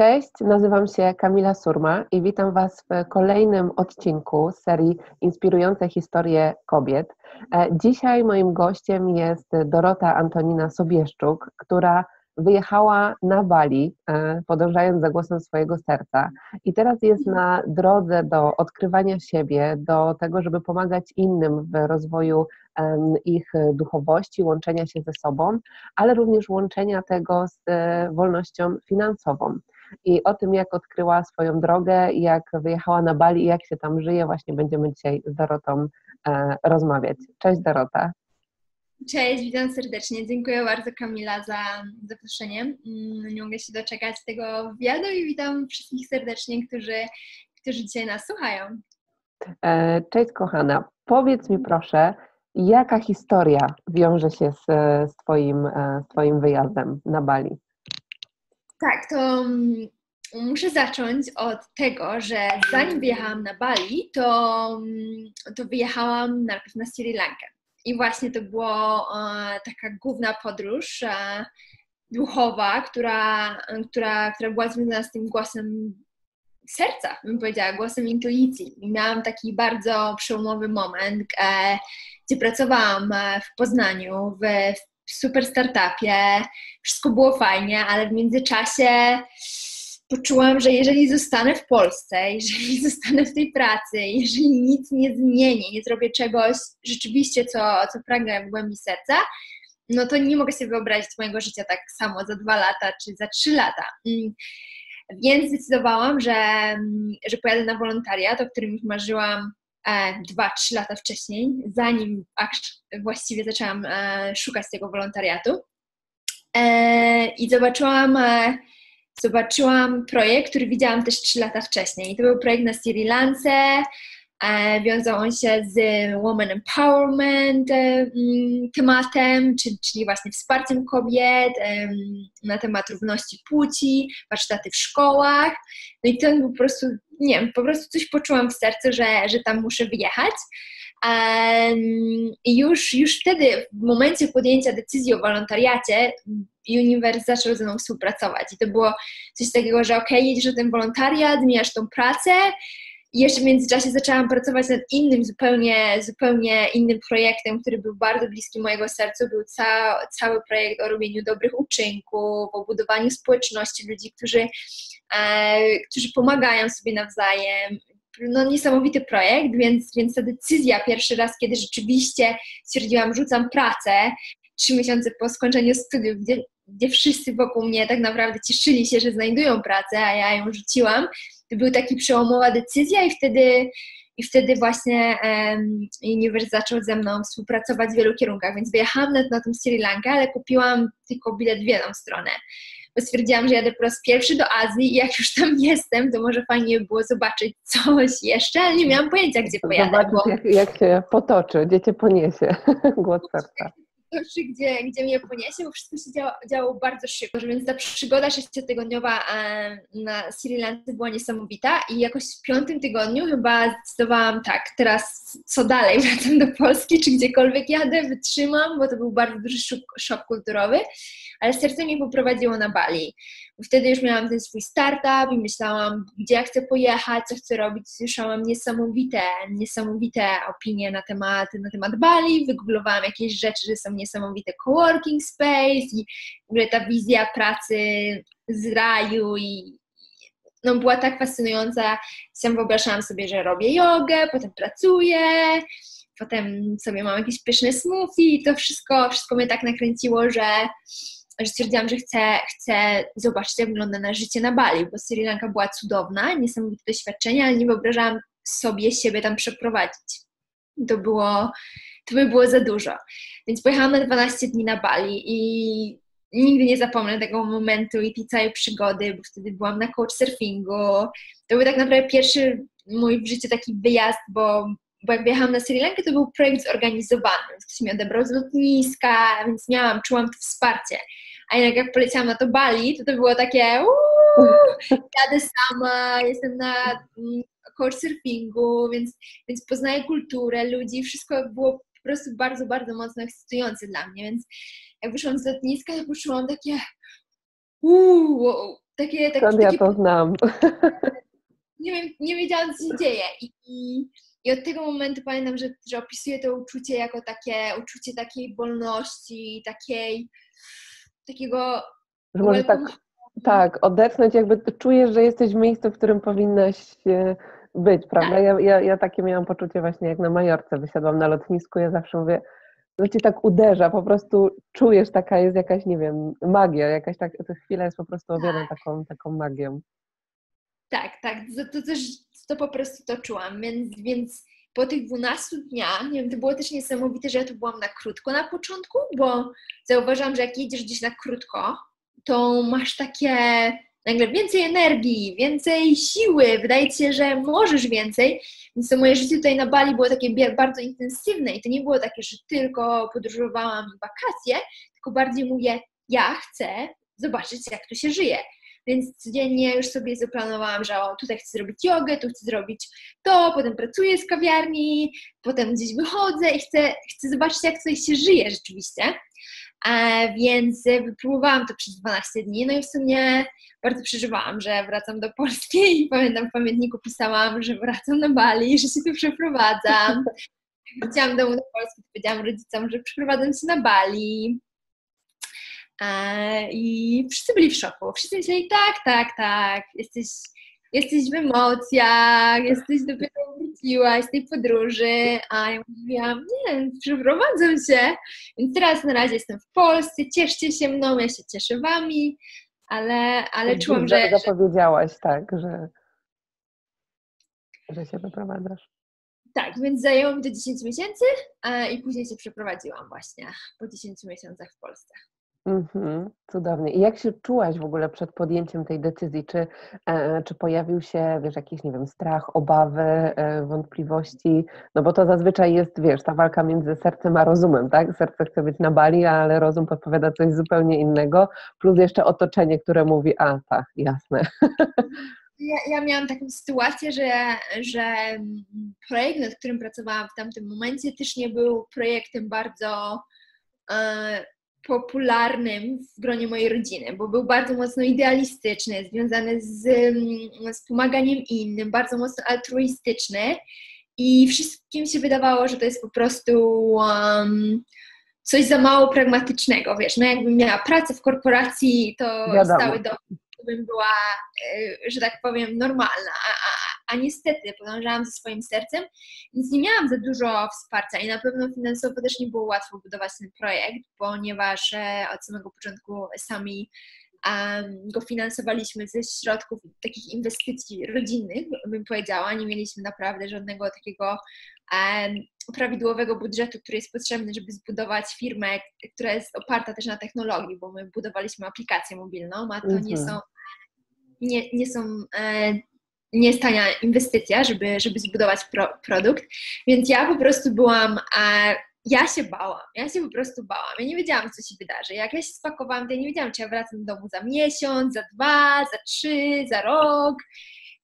Cześć, nazywam się Kamila Surma i witam Was w kolejnym odcinku serii Inspirujące historie kobiet. E, dzisiaj moim gościem jest Dorota Antonina Sobieszczuk, która wyjechała na Bali, e, podążając za głosem swojego serca, i teraz jest na drodze do odkrywania siebie, do tego, żeby pomagać innym w rozwoju ich duchowości, łączenia się ze sobą, ale również łączenia tego z e, wolnością finansową. I o tym, jak odkryła swoją drogę, jak wyjechała na Bali i jak się tam żyje, właśnie będziemy dzisiaj z Dorotą e, rozmawiać. Cześć Dorota. Cześć, witam serdecznie. Dziękuję bardzo Kamila za zaproszenie. Mm, nie mogę się doczekać tego wywiadu i witam wszystkich serdecznie, którzy, którzy dzisiaj nas słuchają. E, cześć kochana. Powiedz mi proszę, jaka historia wiąże się z, z, twoim, e, z Twoim wyjazdem na Bali? Tak, to mm, muszę zacząć od tego, że zanim wyjechałam na Bali, to, mm, to wyjechałam najpierw na Sri Lankę. I właśnie to była e, taka główna podróż e, duchowa, która, która, która była związana z tym głosem serca, bym powiedziała, głosem intuicji. I miałam taki bardzo przełomowy moment, e, gdzie pracowałam w Poznaniu, w, w super startupie, wszystko było fajnie, ale w międzyczasie poczułam, że jeżeli zostanę w Polsce, jeżeli zostanę w tej pracy, jeżeli nic nie zmienię, nie zrobię czegoś rzeczywiście, co, co pragnę w głębi serca, no to nie mogę sobie wyobrazić mojego życia tak samo za dwa lata czy za trzy lata. Mm. Więc zdecydowałam, że, że pojadę na wolontariat, o którym już marzyłam e, dwa, trzy lata wcześniej, zanim właściwie zaczęłam e, szukać tego wolontariatu. E, I zobaczyłam zobaczyłam projekt, który widziałam też trzy lata wcześniej. I to był projekt na Sri Lance. E, wiązał się z Woman Empowerment e, mm, tematem, czyli właśnie wsparciem kobiet na temat równości płci, warsztaty w szkołach. No i to po prostu, nie wiem, po prostu coś poczułam w sercu, że, że tam muszę wyjechać. I już, już wtedy, w momencie podjęcia decyzji o wolontariacie, Universe zaczął ze mną współpracować. I to było coś takiego, że ok, jedziesz na ten wolontariat, zmieniasz tą pracę. I jeszcze w międzyczasie zaczęłam pracować nad innym, zupełnie, zupełnie innym projektem, który był bardzo bliski mojego sercu. Był ca cały projekt o robieniu dobrych uczynków, o budowaniu społeczności ludzi, którzy, e, którzy pomagają sobie nawzajem, no, niesamowity projekt, więc, więc ta decyzja pierwszy raz, kiedy rzeczywiście stwierdziłam, rzucam pracę, trzy miesiące po skończeniu studiów, gdzie, gdzie wszyscy wokół mnie tak naprawdę cieszyli się, że znajdują pracę, a ja ją rzuciłam, to była taka przełomowa decyzja i wtedy i wtedy właśnie um, Universe zaczął ze mną współpracować w wielu kierunkach, więc wyjechałam na, na tą Sri Lankę, ale kupiłam tylko bilet w jedną stronę bo stwierdziłam, że jadę po raz pierwszy do Azji i jak już tam jestem, to może fajnie by było zobaczyć coś jeszcze, ale nie miałam pojęcia, gdzie pojadę. Zobaczyć, bo... jak, jak się potoczy, gdzie cię poniesie głos serca gdzie, gdzie mnie poniesie, bo wszystko się działo, działo bardzo szybko, więc ta przygoda sześciotygodniowa na Sri Lance była niesamowita i jakoś w piątym tygodniu chyba zdecydowałam tak, teraz co dalej, wracam do Polski, czy gdziekolwiek jadę, wytrzymam, bo to był bardzo duży szok, szok kulturowy, ale serce mnie poprowadziło na Bali. Wtedy już miałam ten swój startup i myślałam, gdzie ja chcę pojechać, co chcę robić. Słyszałam niesamowite, niesamowite opinie na temat, na temat Bali, wygooglowałam jakieś rzeczy, że są niesamowite coworking space i w ogóle ta wizja pracy z raju i no, była tak fascynująca. Sam wyobrażałam sobie, że robię jogę, potem pracuję, potem sobie mam jakieś pyszne smoothie i to wszystko, wszystko mnie tak nakręciło, że że stwierdziłam, że chcę, chcę zobaczyć, jak wygląda na życie na Bali, bo Sri Lanka była cudowna, niesamowite doświadczenie, ale nie wyobrażałam sobie siebie tam przeprowadzić. To było, to by było za dużo. Więc pojechałam na 12 dni na Bali i nigdy nie zapomnę tego momentu i tej całej przygody, bo wtedy byłam na couchsurfingu. To był tak naprawdę pierwszy mój w życiu taki wyjazd, bo bo jak wyjechałam na Sri Lankę, to był projekt zorganizowany, więc ktoś mnie odebrał z lotniska, więc miałam, czułam to wsparcie. A jednak jak poleciałam na to Bali, to to było takie uuu, jadę sama, jestem na mm, couchsurfingu, więc, więc poznaję kulturę, ludzi, wszystko było po prostu bardzo, bardzo mocno ekscytujące dla mnie, więc jak wyszłam z lotniska, to poczułam takie uuu, takie... takie Skąd ja to znam? Nie, wiem, nie wiedziałam, co się dzieje. I, i, i od tego momentu pamiętam, że, że opisuję to uczucie jako takie uczucie takiej wolności, takiej takiego... Że może tak, tak, odetchnąć, jakby czujesz, że jesteś w miejscu, w którym powinnaś być, prawda? Tak. Ja, ja, ja takie miałam poczucie właśnie, jak na Majorce wysiadłam na lotnisku, ja zawsze mówię, to cię tak uderza, po prostu czujesz, taka jest jakaś, nie wiem, magia, jakaś tak, ta chwila jest po prostu tak. taką, taką magią. Tak, tak, to, to też to po prostu to czułam, więc, więc po tych 12 dniach, nie wiem, to było też niesamowite, że ja tu byłam na krótko na początku, bo zauważyłam, że jak jedziesz gdzieś na krótko, to masz takie nagle więcej energii, więcej siły, wydaje ci się, że możesz więcej. Więc to moje życie tutaj na Bali było takie bardzo intensywne i to nie było takie, że tylko podróżowałam w wakacje, tylko bardziej mówię, ja chcę zobaczyć, jak tu się żyje. Więc codziennie już sobie zaplanowałam, że o, tutaj chcę zrobić jogę, tu chcę zrobić to, potem pracuję z kawiarni, potem gdzieś wychodzę i chcę, chcę zobaczyć, jak tutaj się żyje rzeczywiście. E, więc wypróbowałam to przez 12 dni, no i w sumie bardzo przeżywałam, że wracam do Polski i pamiętam w pamiętniku pisałam, że wracam na Bali, że się tu przeprowadzam. Chciałam domu do Polski, powiedziałam rodzicom, że przeprowadzam się na Bali. E, I wszyscy byli w szoku. Wszyscy myśleli, tak, tak, tak, jesteś, jesteś w emocjach, jesteś dopiero wróciłaś z tej podróży, a ja mówiłam, nie, przeprowadzam się. Więc teraz na razie jestem w Polsce, cieszcie się mną, ja się cieszę wami, ale, ale czułam, że... Zapowiedziałaś, tak, że, że się wyprowadzasz. Tak, więc zajęło mi to 10 miesięcy i później się przeprowadziłam właśnie po 10 miesiącach w Polsce. Mhm, cudownie. I jak się czułaś w ogóle przed podjęciem tej decyzji? Czy, e, czy pojawił się, wiesz, jakiś, nie wiem, strach, obawy, e, wątpliwości? No bo to zazwyczaj jest, wiesz, ta walka między sercem a rozumem, tak? Serce chce być na Bali, ale rozum podpowiada coś zupełnie innego, plus jeszcze otoczenie, które mówi, a tak, jasne. Ja, ja miałam taką sytuację, że, że projekt, nad którym pracowałam w tamtym momencie, też nie był projektem bardzo e, popularnym w gronie mojej rodziny, bo był bardzo mocno idealistyczny, związany z, mm, z pomaganiem innym, bardzo mocno altruistyczny i wszystkim się wydawało, że to jest po prostu um, coś za mało pragmatycznego, wiesz, no jakbym miała pracę w korporacji, to Wiadomo. stały dochód bym była, e, że tak powiem, normalna, a, a, a niestety podążałam ze swoim sercem, więc nie miałam za dużo wsparcia i na pewno finansowo też nie było łatwo budować ten projekt, ponieważ e, od samego początku sami go finansowaliśmy ze środków takich inwestycji rodzinnych, bym powiedziała. Nie mieliśmy naprawdę żadnego takiego prawidłowego budżetu, który jest potrzebny, żeby zbudować firmę, która jest oparta też na technologii, bo my budowaliśmy aplikację mobilną, a to mhm. nie są, nie, nie są e, nie jest tania inwestycja, żeby, żeby zbudować pro, produkt, więc ja po prostu byłam e, ja się bałam, ja się po prostu bałam. Ja nie wiedziałam, co się wydarzy. Jak ja się spakowałam, to ja nie wiedziałam, czy ja wracam do domu za miesiąc, za dwa, za trzy, za rok,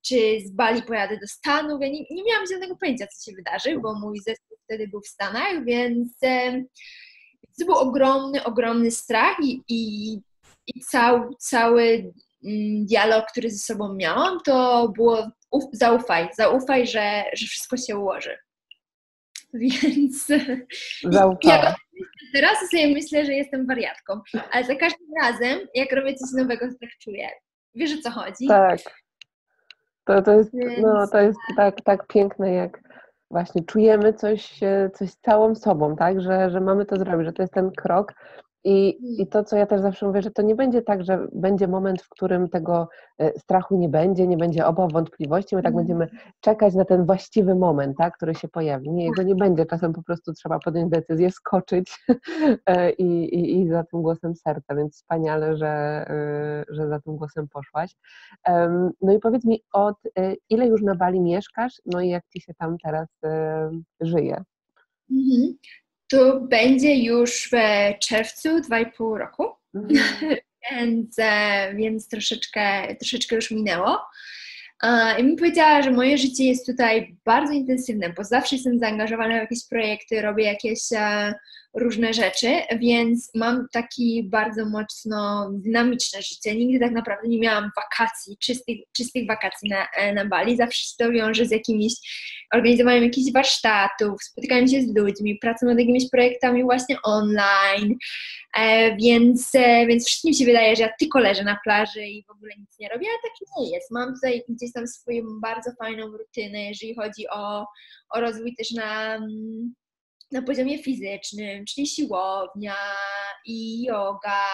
czy z Bali pojadę do Stanów. Ja nie, nie miałam żadnego pojęcia, co się wydarzy, bo mój zespół wtedy był w Stanach, więc e, to był ogromny, ogromny strach i, i, i cał, cały dialog, który ze sobą miałam, to było uf, zaufaj, zaufaj, że, że wszystko się ułoży. Więc ja teraz sobie myślę, że jestem wariatką, ale za każdym razem, jak robię coś nowego, tak czuję. Wiesz o co chodzi? Tak. To, to, jest, Więc... no, to jest tak, tak piękne, jak właśnie czujemy coś, coś całą sobą, tak? Że, że mamy to zrobić, że to jest ten krok, i, I mm. to, co ja też zawsze mówię, że to nie będzie tak, że będzie moment, w którym tego e, strachu nie będzie, nie będzie obaw, wątpliwości, my tak mm. będziemy czekać na ten właściwy moment, tak, który się pojawi. Nie, jego nie będzie, czasem po prostu trzeba podjąć decyzję, skoczyć e, i, i, i za tym głosem serca, więc wspaniale, że, e, że za tym głosem poszłaś. No i powiedz mi, od ile już na Bali mieszkasz, no i jak Ci się tam teraz żyje? To będzie już w czerwcu 2,5 roku, mhm. więc, e, więc troszeczkę, troszeczkę już minęło. I bym powiedziała, że moje życie jest tutaj bardzo intensywne, bo zawsze jestem zaangażowana w jakieś projekty, robię jakieś, e, różne rzeczy, więc mam taki bardzo mocno dynamiczne życie. Nigdy tak naprawdę nie miałam wakacji, czystych, czystych wakacji na, na Bali. Zawsze się to wiąże z jakimiś organizowaniem jakichś warsztatów, spotykaniem się z ludźmi, pracą nad jakimiś projektami właśnie online, e, więc, e, więc wszystkim się wydaje, że ja tylko leżę na plaży i w ogóle nic nie robię, ale tak nie jest. Mam tutaj gdzieś tam swoją bardzo fajną rutynę, jeżeli chodzi o, o rozwój też na na poziomie fizycznym, czyli siłownia i yoga.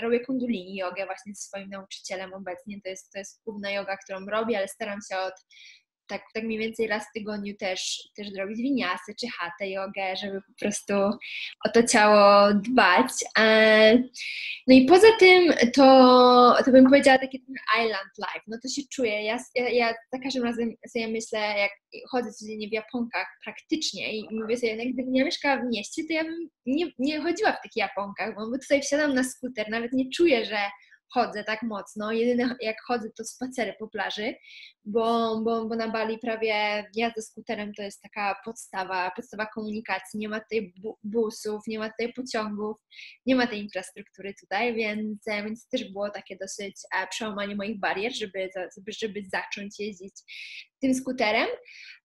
Robię kundulini jogę właśnie ze swoim nauczycielem obecnie. To jest, to jest główna yoga, którą robię, ale staram się od tak, tak mniej więcej raz w tygodniu też, też zrobić winiasy czy hatę jogę, żeby po prostu o to ciało dbać. E, no i poza tym to, to bym powiedziała takie island life, no to się czuję, ja, ja, ja za każdym razem sobie myślę, jak chodzę codziennie w japonkach praktycznie i mówię sobie, jak gdybym nie mieszkała w mieście, to ja bym nie, nie chodziła w tych japonkach, bo tutaj wsiadam na skuter, nawet nie czuję, że chodzę tak mocno. Jedyne jak chodzę to spacery po plaży, bo, bo, bo na Bali prawie jazda skuterem to jest taka podstawa, podstawa komunikacji. Nie ma tutaj busów, nie ma tutaj pociągów, nie ma tej infrastruktury tutaj, więc, e, więc też było takie dosyć e, przełamanie moich barier, żeby, żeby zacząć jeździć tym skuterem.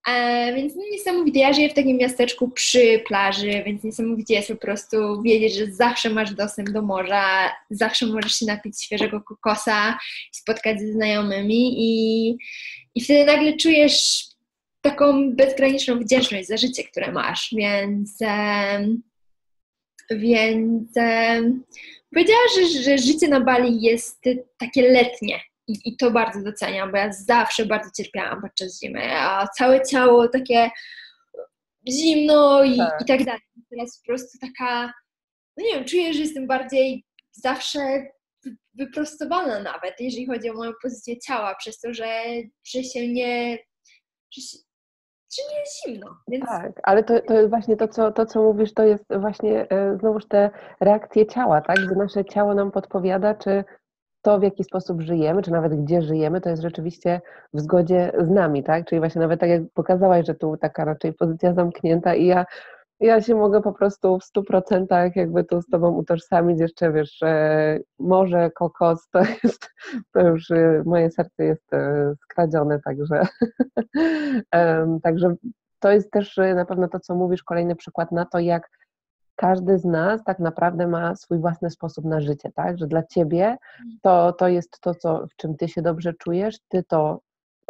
E, więc no, niesamowite. Ja żyję w takim miasteczku przy plaży, więc niesamowicie jest po prostu wiedzieć, że zawsze masz dostęp do morza, zawsze możesz się napić świeżego kokosa, spotkać ze znajomymi i, i wtedy nagle czujesz taką bezgraniczną wdzięczność za życie, które masz, więc więc powiedziała, że, że życie na Bali jest takie letnie, i, I, to bardzo doceniam, bo ja zawsze bardzo cierpiałam podczas zimy, a całe ciało takie zimno i tak, i tak dalej. Teraz po prostu taka, no nie wiem, czuję, że jestem bardziej zawsze wyprostowana nawet, jeżeli chodzi o moją pozycję ciała, przez to, że, że się nie, że, się, nie jest zimno. Więc... Tak, ale to, to jest właśnie to co, to, co mówisz, to jest właśnie e, znowuż te reakcje ciała, tak? Gdy nasze ciało nam podpowiada, czy to, w jaki sposób żyjemy, czy nawet gdzie żyjemy, to jest rzeczywiście w zgodzie z nami, tak? Czyli właśnie nawet tak jak pokazałaś, że tu taka raczej pozycja zamknięta i ja, ja się mogę po prostu w stu procentach jakby tu z Tobą utożsamić, jeszcze wiesz, morze, kokos, to jest, to już y, moje serce jest y, skradzione, także także to jest też y, na pewno to, co mówisz, kolejny przykład na to, jak każdy z nas tak naprawdę ma swój własny sposób na życie, tak? Że dla ciebie mm. to, to jest to, co, w czym ty się dobrze czujesz, ty to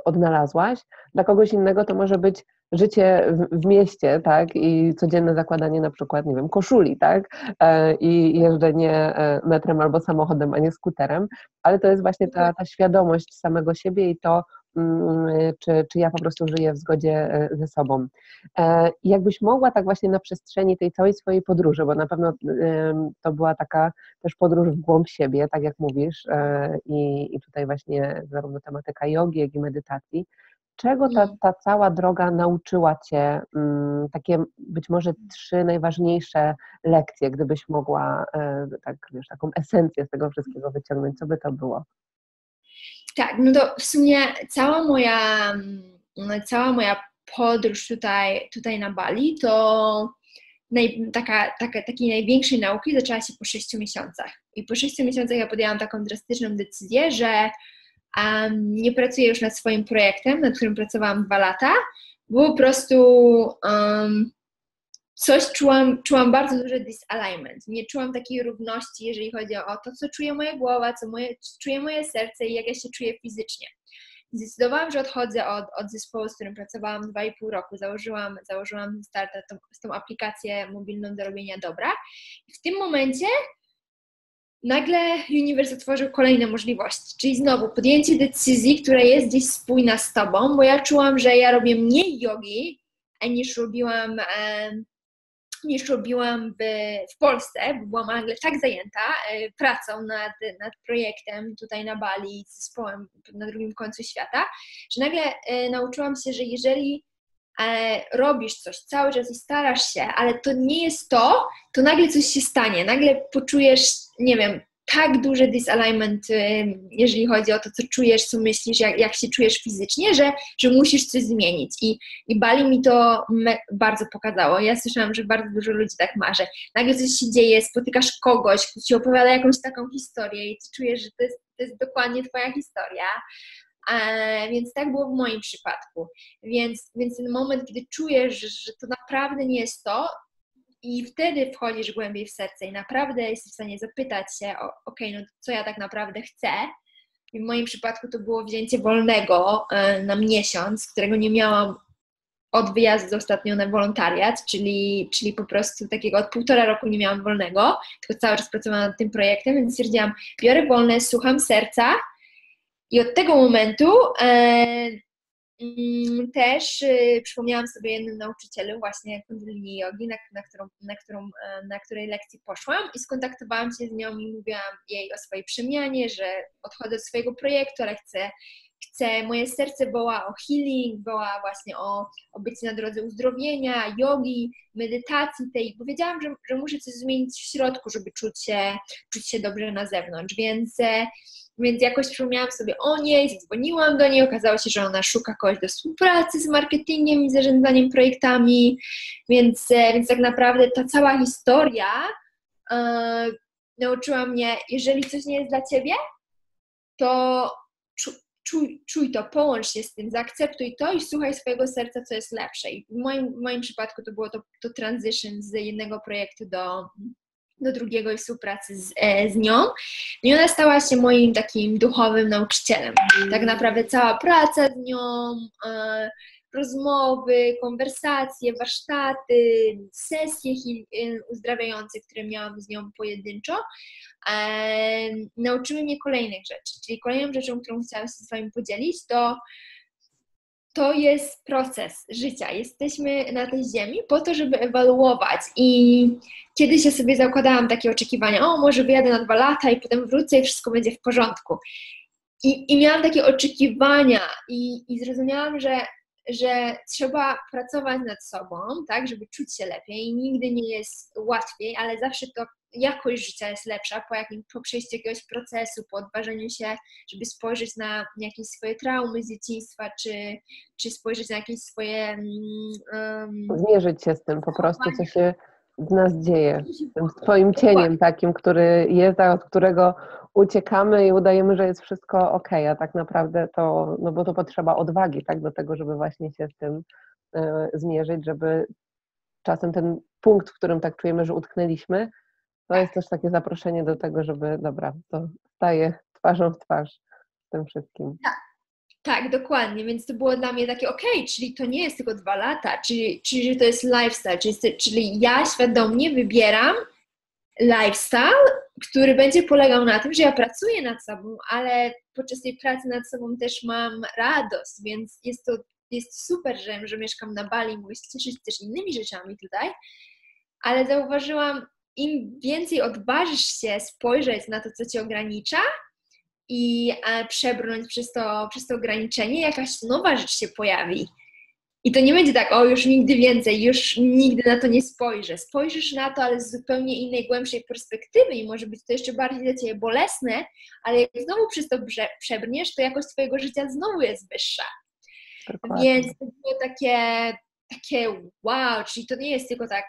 odnalazłaś. Dla kogoś innego to może być życie w, w, mieście, tak, i codzienne zakładanie na przykład, nie wiem, koszuli, tak, e, i jeżdżenie e, metrem albo samochodem, a nie skuterem, ale to jest właśnie ta, ta świadomość samego siebie i to, Mm, czy, czy ja po prostu żyję w zgodzie e, ze sobą. Jakbyś mogła tak właśnie na przestrzeni tej całej swojej podróży, bo na pewno to była taka też podróż w głąb siebie, tak jak mówisz, i, i tutaj właśnie zarówno tematyka jogi, jak i medytacji, czego ta, ta cała droga nauczyła Cię, mm, takie być może trzy najważniejsze lekcje, gdybyś mogła tak, wiesz, taką esencję z tego wszystkiego wyciągnąć, co by to było? Tak, no to w sumie cała moja, mm, cała moja podróż tutaj, tutaj na Bali to naj, taka, taka, takiej największej nauki zaczęła się po 6 miesiącach. I po 6 miesiącach ja podjęłam taką drastyczną decyzję, że nie pracuję już nad swoim projektem, nad którym pracowałam dwa lata, bo po prostu um, coś czułam, czułam bardzo duży disalignment. Nie czułam takiej równości, jeżeli chodzi o to, co czuje moja głowa, co moje, czuje moje serce i jak ja się czuję fizycznie. Zdecydowałam, że odchodzę od, od zespołu, z którym pracowałam 2,5 roku. Założyłam, założyłam starta tą, tą aplikację mobilną do robienia dobra. I w tym momencie nagle uniwers otworzył kolejne możliwości, czyli znowu podjęcie decyzji, która jest gdzieś spójna z tobą, bo ja czułam, że ja robię mniej jogi, niż robiłam niż robiłam w, w Polsce, bo byłam nagle tak zajęta e, pracą nad, nad projektem tutaj na Bali z zespołem na drugim końcu świata, że nagle e, nauczyłam się, że jeżeli e, robisz coś cały czas i starasz się, ale to nie jest to, to nagle coś się stanie, nagle poczujesz, nie wiem, tak duży disalignment, jeżeli chodzi o to, co czujesz, co myślisz, jak, jak się czujesz fizycznie, że, że musisz coś zmienić. I, i Bali mi to bardzo pokazało. Ja słyszałam, że bardzo dużo ludzi tak ma, że nagle coś się dzieje, spotykasz kogoś, kto ci opowiada jakąś taką historię i ty czujesz, że to jest, to jest dokładnie twoja historia. E, więc tak było w moim przypadku. Więc, więc ten moment, kiedy czujesz, że to naprawdę nie jest to, i wtedy wchodzisz głębiej w serce i naprawdę jesteś w stanie zapytać się, ok, no co ja tak naprawdę chcę. I w moim przypadku to było wzięcie wolnego e, na miesiąc, którego nie miałam od wyjazdu ostatnio na wolontariat, czyli, czyli po prostu takiego od półtora roku nie miałam wolnego, tylko cały czas pracowałam nad tym projektem, więc stwierdziłam, biorę wolne, słucham serca i od tego momentu e, Mm, też y, przypomniałam sobie jednym nauczycielu właśnie kundalini jogi, na, na, którą, na, którą, e, na której lekcji poszłam i skontaktowałam się z nią i mówiłam jej o swojej przemianie, że odchodzę od swojego projektu, ale chcę, chcę moje serce woła o healing, woła właśnie o, o bycie na drodze uzdrowienia, jogi, medytacji tej. Powiedziałam, że, że muszę coś zmienić w środku, żeby czuć się, czuć się dobrze na zewnątrz, więc e, więc jakoś przypomniałam sobie o niej, zadzwoniłam do niej, okazało się, że ona szuka kogoś do współpracy z marketingiem i zarządzaniem projektami, więc, e, więc tak naprawdę ta cała historia e, nauczyła mnie, jeżeli coś nie jest dla Ciebie, to czuj, czuj to, połącz się z tym, zaakceptuj to i słuchaj swojego serca, co jest lepsze. I w moim, w moim przypadku to było to, to transition z jednego projektu do, do drugiego i współpracy z, e, z nią. I ona stała się moim takim duchowym nauczycielem. Tak naprawdę cała praca z nią, e, rozmowy, konwersacje, warsztaty, sesje e, uzdrawiające, które miałam z nią pojedynczo, nauczyły mnie kolejnych rzeczy. Czyli kolejną rzeczą, którą chciałam się z Wami podzielić, to to jest proces życia. Jesteśmy na tej ziemi po to, żeby ewaluować. I kiedyś ja sobie zakładałam takie oczekiwania, o może wyjadę na dwa lata i potem wrócę i wszystko będzie w porządku. I, i miałam takie oczekiwania i, i zrozumiałam, że, że trzeba pracować nad sobą, tak, żeby czuć się lepiej. Nigdy nie jest łatwiej, ale zawsze to jakość życia jest lepsza po, jakim, po przejściu jakiegoś procesu, po odważeniu się, żeby spojrzeć na jakieś swoje traumy z dzieciństwa, czy, czy spojrzeć na jakieś swoje. Um, Zmierzyć się z tym po prostu, co się w nas dzieje, tym swoim cieniem takim, który jest, a od którego uciekamy i udajemy, że jest wszystko ok, a tak naprawdę to, no bo to potrzeba odwagi, tak, do tego, żeby właśnie się z tym y, zmierzyć, żeby czasem ten punkt, w którym tak czujemy, że utknęliśmy, to jest też takie zaproszenie do tego, żeby, dobra, to staję twarzą w twarz z tym wszystkim. Tak. Tak, dokładnie, więc to było dla mnie takie, okej, okay, czyli to nie jest tylko dwa lata, czyli, czyli to jest lifestyle, czyli, czyli ja świadomie wybieram lifestyle, który będzie polegał na tym, że ja pracuję nad sobą, ale podczas tej pracy nad sobą też mam radość, więc jest to jest super, że, że mieszkam na Bali, mogę się cieszyć też innymi rzeczami tutaj, ale zauważyłam, im więcej odważysz się spojrzeć na to, co cię ogranicza i e, przebrnąć przez to, przez to ograniczenie, jakaś nowa rzecz się pojawi. I to nie będzie tak, o już nigdy więcej, już nigdy na to nie spojrzę. Spojrzysz na to, ale z zupełnie innej, głębszej perspektywy i może być to jeszcze bardziej dla Ciebie bolesne, ale jak znowu przez to przebrniesz, to jakość Twojego życia znowu jest wyższa. Dokładnie. Więc to było takie, takie wow, czyli to nie jest tylko tak,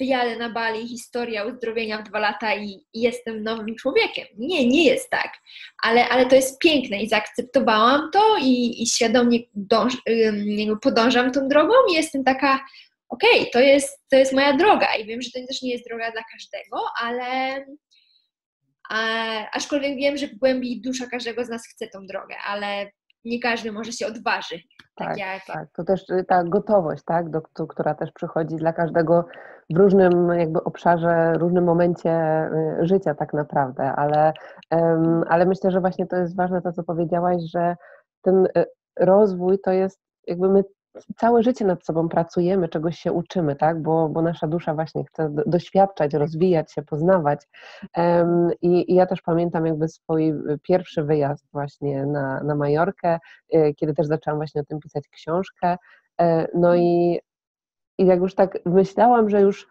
wyjadę na Bali, historia uzdrowienia w dwa lata i, i, jestem nowym człowiekiem. Nie, nie jest tak. Ale, ale to jest piękne i zaakceptowałam to i, i świadomie dąż, podążam tą drogą i jestem taka, okej, okay, to, jest, to jest moja droga i wiem, że to też nie jest droga dla każdego, ale a, aczkolwiek wiem, że w głębi dusza każdego z nas chce tą drogę, ale nie każdy może się odważy. Tak, tak, jak... tak. To też y, ta gotowość, tak, do, która też przychodzi dla każdego w różnym jakby obszarze, różnym momencie y, życia tak naprawdę, ale, ale myślę, że właśnie to jest ważne to, co powiedziałaś, że ten y, rozwój to jest jakby my całe życie nad sobą pracujemy, czegoś się uczymy, tak? bo, bo nasza dusza właśnie chce doświadczać, rozwijać się, poznawać. I, i, ja też pamiętam jakby swój pierwszy wyjazd właśnie na, na Majorkę, y, kiedy też zaczęłam właśnie o tym pisać książkę. E, no i, i jak już tak myślałam, że już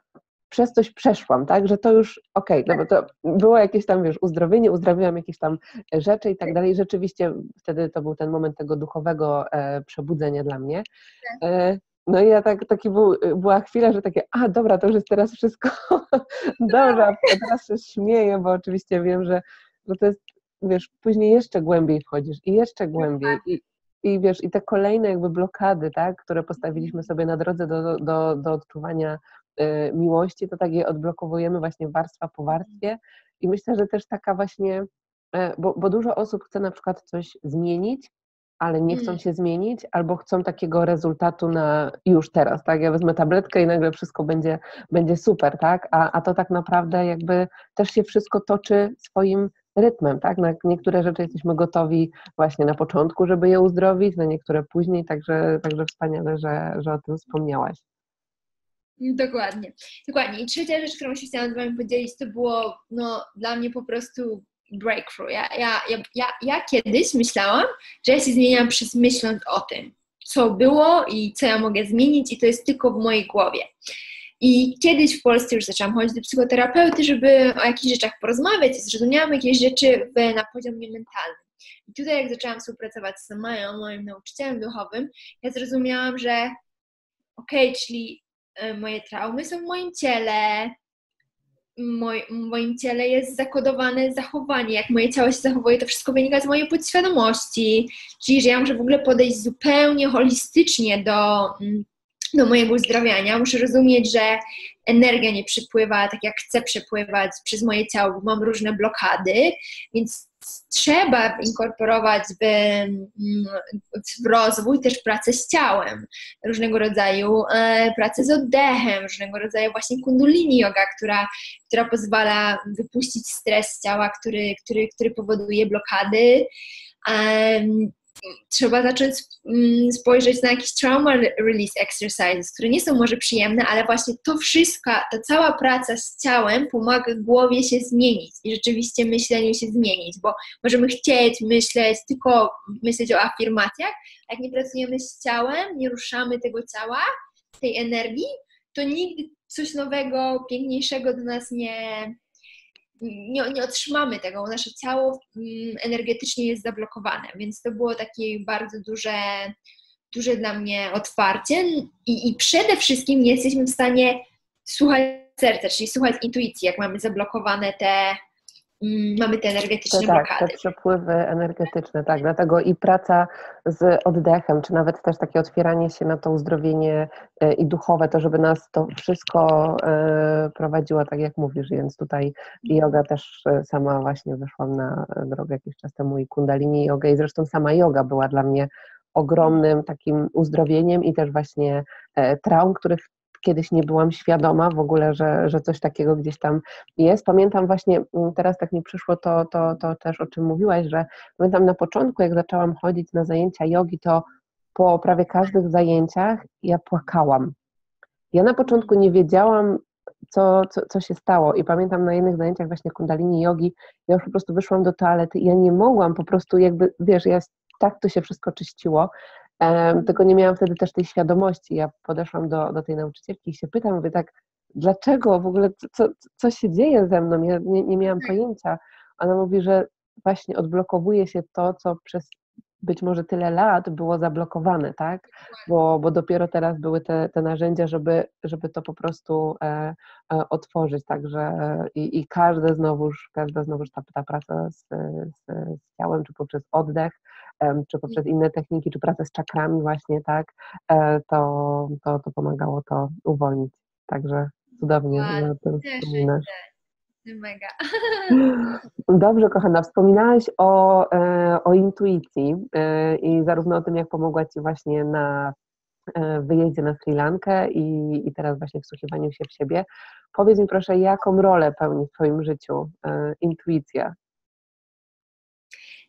przez coś przeszłam, tak, że to już okej, okay, no bo to było jakieś tam, wiesz, uzdrowienie, uzdrawiałam jakieś tam rzeczy i tak dalej. Rzeczywiście wtedy to był ten moment tego duchowego e, przebudzenia dla mnie. Tak. E, no i ja tak, taki był, była chwila, że takie, a dobra, to już jest teraz wszystko dobra, teraz się śmieję, bo oczywiście wiem, że, że to jest, wiesz, później jeszcze głębiej wchodzisz i jeszcze głębiej i, i wiesz, i te kolejne jakby blokady, tak, które postawiliśmy sobie na drodze do, do, do odczuwania y, miłości, to tak je odblokowujemy właśnie warstwa po warstwie i myślę, że też taka właśnie, y, bo, bo dużo osób chce na przykład coś zmienić, ale nie chcą mm. się zmienić, albo chcą takiego rezultatu na już teraz, tak? Ja wezmę tabletkę i nagle wszystko będzie, będzie super, tak? A, a to tak naprawdę jakby też się wszystko toczy swoim rytmem, tak? Na niektóre rzeczy jesteśmy gotowi właśnie na początku, żeby je uzdrowić, na niektóre później, także, także wspaniale, że, że o tym wspomniałaś. Dokładnie, dokładnie. I trzecia rzecz, którą się chciałam z Wami podzielić, to było no, dla mnie po prostu breakthrough. Ja, ja, ja, ja, ja kiedyś myślałam, że ja się zmieniam przez myśląc o tym, co było i co ja mogę zmienić, i to jest tylko w mojej głowie. I kiedyś w Polsce już zaczęłam chodzić do psychoterapeuty, żeby o jakichś rzeczach porozmawiać i zrozumiałam jakieś rzeczy na poziomie mentalnym. I tutaj jak zaczęłam współpracować z Mają, moim nauczycielem duchowym, ja zrozumiałam, że okej, okay, czyli e, moje traumy są w moim ciele, moj, moim ciele jest zakodowane zachowanie. Jak moje ciało się zachowuje, to wszystko wynika z mojej podświadomości. Czyli, że ja muszę w ogóle podejść zupełnie holistycznie do, mm, do mojego uzdrawiania. Muszę rozumieć, że energia nie przypływa tak, jak chcę przepływać przez moje ciało, bo mam różne blokady, więc trzeba inkorporować w, w rozwój też pracę z ciałem, różnego rodzaju e, pracę z oddechem, różnego rodzaju właśnie kundulini yoga, która, która pozwala wypuścić stres z ciała, który, który, który powoduje blokady trzeba zacząć mm, spojrzeć na jakieś trauma release exercises, które nie są może przyjemne, ale właśnie to wszystko, ta cała praca z ciałem pomaga głowie się zmienić i rzeczywiście myśleniu się zmienić, bo możemy chcieć myśleć, tylko myśleć o afirmacjach, a jak nie pracujemy z ciałem, nie ruszamy tego ciała, tej energii, to nigdy coś nowego, piękniejszego do nas nie, nie, nie otrzymamy tego, nasze ciało mm, energetycznie jest zablokowane, więc to było takie bardzo duże, duże dla mnie otwarcie. I, i przede wszystkim jesteśmy w stanie słuchać serca, czyli słuchać intuicji, jak mamy zablokowane te mamy te energetyczne to tak, blokady. te przepływy energetyczne, tak, dlatego i praca z oddechem, czy nawet też takie otwieranie się na to uzdrowienie e, i duchowe, to żeby nas to wszystko e, prowadziło, tak jak mówisz, więc tutaj yoga też e, sama właśnie weszłam na drogę jakiś czas temu i kundalini yoga i zresztą sama yoga była dla mnie ogromnym takim uzdrowieniem i też właśnie traum, których kiedyś nie byłam świadoma w ogóle, że, że coś takiego gdzieś tam jest. Pamiętam właśnie, mm, teraz tak mi przyszło to, to, to też, o czym mówiłaś, że pamiętam na początku, jak zaczęłam chodzić na zajęcia jogi, to po prawie każdych zajęciach ja płakałam. Ja na początku nie wiedziałam, co, co, co się stało. I pamiętam na jednych zajęciach właśnie kundalini jogi, ja już po prostu wyszłam do toalety i ja nie mogłam po prostu jakby, wiesz, ja tak to się wszystko czyściło, tylko nie miałam wtedy też tej świadomości. Ja podeszłam do, do tej nauczycielki i się pytam, mówię tak, dlaczego w ogóle, co, co się dzieje ze mną? Ja nie, nie miałam tak. pojęcia. Ona mówi, że właśnie odblokowuje się to, co przez być może tyle lat było zablokowane, tak? Bo, bo dopiero teraz były te, te narzędzia, żeby, żeby to po prostu e, e, otworzyć. Także e, i, i każde znowuż, każda znowuż ta, ta praca z, z, z ciałem, czy poprzez oddech, czy poprzez inne techniki, czy pracę z czakrami właśnie, tak, e, to, to, to pomagało to uwolnić. Także cudownie, że o tym wspominasz. Mega. Dobrze, kochana, wspominałaś o, e, o intuicji e, i zarówno o tym, jak pomogła Ci właśnie na wyjeździe na Sri Lankę i, i teraz właśnie wsłuchiwaniu się w siebie. Powiedz mi proszę, jaką rolę pełni w Twoim życiu intuicja?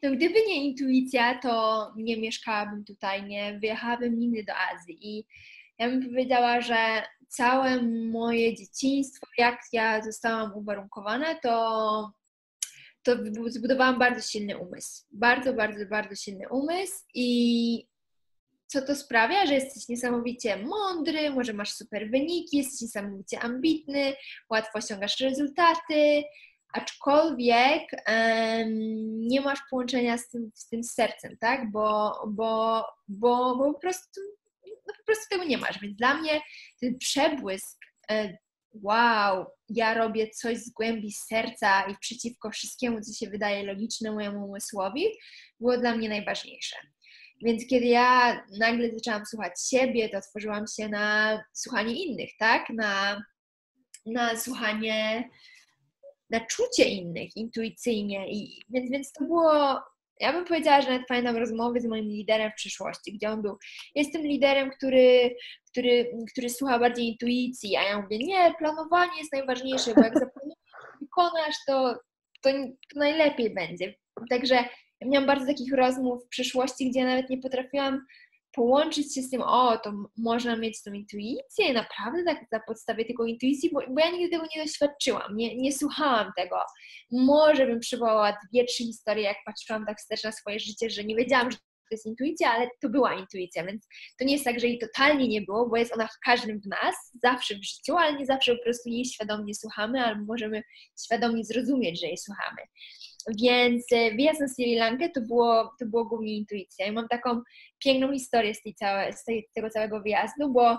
No gdyby nie intuicja, to nie mieszkałabym tutaj, nie wyjechałabym nigdy do Azji. I ja bym powiedziała, że całe moje dzieciństwo, jak ja zostałam uwarunkowana, to, to zbudowałam bardzo silny umysł. Bardzo, bardzo, bardzo silny umysł. I co to sprawia, że jesteś niesamowicie mądry, może masz super wyniki, jesteś niesamowicie ambitny, łatwo osiągasz rezultaty, aczkolwiek nie masz połączenia z tym, z tym sercem, tak? Bo, bo, bo, bo po, prostu, no po prostu tego nie masz. Więc dla mnie ten przebłysk, e, wow, ja robię coś z głębi serca i przeciwko wszystkiemu, co się wydaje logiczne mojemu umysłowi, było dla mnie najważniejsze. Więc kiedy ja nagle zaczęłam słuchać siebie, to otworzyłam się na słuchanie innych, tak? Na, na słuchanie na czucie innych intuicyjnie. I, więc, więc to było, ja bym powiedziała, że nawet pamiętam rozmowy z moim liderem w przyszłości, gdzie on był, jestem liderem, który, który, który słucha bardziej intuicji, a ja mówię, nie, planowanie jest najważniejsze, bo jak zaplanujesz, wykonasz, to, to, to najlepiej będzie. Także ja miałam bardzo takich rozmów w przyszłości, gdzie nawet nie potrafiłam połączyć się z tym, o, to można mieć tą intuicję, naprawdę tak na podstawie tego intuicji, bo, bo ja nigdy tego nie doświadczyłam, nie, nie słuchałam tego. Może bym przywołała dwie, trzy historie, jak patrzyłam tak wstecz na swoje życie, że nie wiedziałam, że to jest intuicja, ale to była intuicja, więc to nie jest tak, że jej totalnie nie było, bo jest ona w każdym z nas, zawsze w życiu, ale nie zawsze po prostu jej świadomie słuchamy, albo możemy świadomie zrozumieć, że jej słuchamy. Więc e, wyjazd na Sri Lankę to było, to było głównie intuicja. I mam taką piękną historię z, tej całe, z tej, tego całego wyjazdu, bo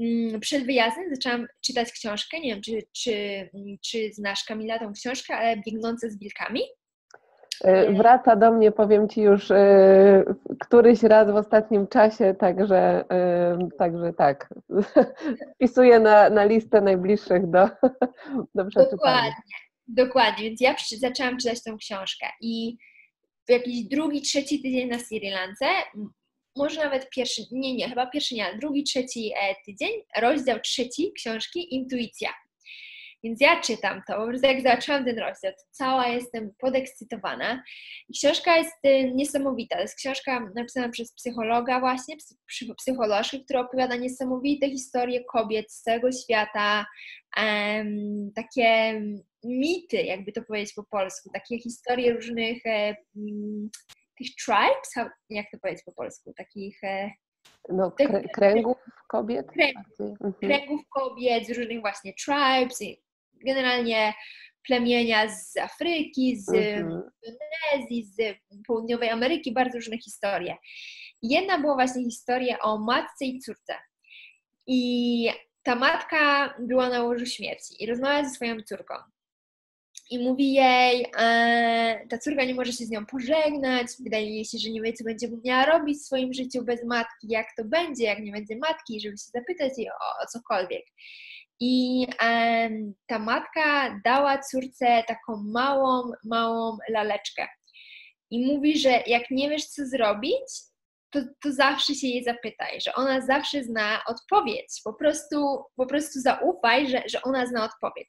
mm, przed wyjazdem zaczęłam czytać książkę, nie wiem, czy, czy, czy znasz Kamila tą książkę, ale Biegnące z wilkami. E, wraca do mnie, powiem Ci już e, któryś raz w ostatnim czasie, także, także tak, wpisuję na, na listę najbliższych do, do przeczytania. Dokładnie. Dokładnie, więc ja zaczęłam czytać tą książkę i w jakiś drugi, trzeci tydzień na Sri Lance, może nawet pierwszy, nie, nie, chyba pierwszy nie, ale drugi, trzeci e, tydzień, rozdział trzeci książki Intuicja. Więc ja czytam to, po prostu jak zobaczyłam ten rozdział, to cała jestem podekscytowana. I książka jest y, niesamowita. To jest książka napisana przez psychologa właśnie, psycholożkę, która opowiada niesamowite historie kobiet z całego świata, um, takie mity, jakby to powiedzieć po polsku, takie historie różnych e, um, tych tribes, jak to powiedzieć po polsku, takich... E, no, kręgów kobiet? Kręgów, mhm. kręgów kobiet, z różnych właśnie tribes, generalnie plemienia z Afryki, z mhm. Indonezji, z Południowej Ameryki, bardzo różne historie. Jedna była właśnie historia o matce i córce. I ta matka była na łożu śmierci i rozmawia ze swoją córką. I mówi jej, e, ta córka nie może się z nią pożegnać, wydaje jej się, że nie wie, co będzie miała robić w swoim życiu bez matki, jak to będzie, jak nie będzie matki, żeby się zapytać jej o, o cokolwiek. I ta matka dała córce taką małą, małą laleczkę. I mówi, że jak nie wiesz, co zrobić, to, to zawsze się jej zapytaj, że ona zawsze zna odpowiedź. Po prostu, po prostu zaufaj, że, że ona zna odpowiedź.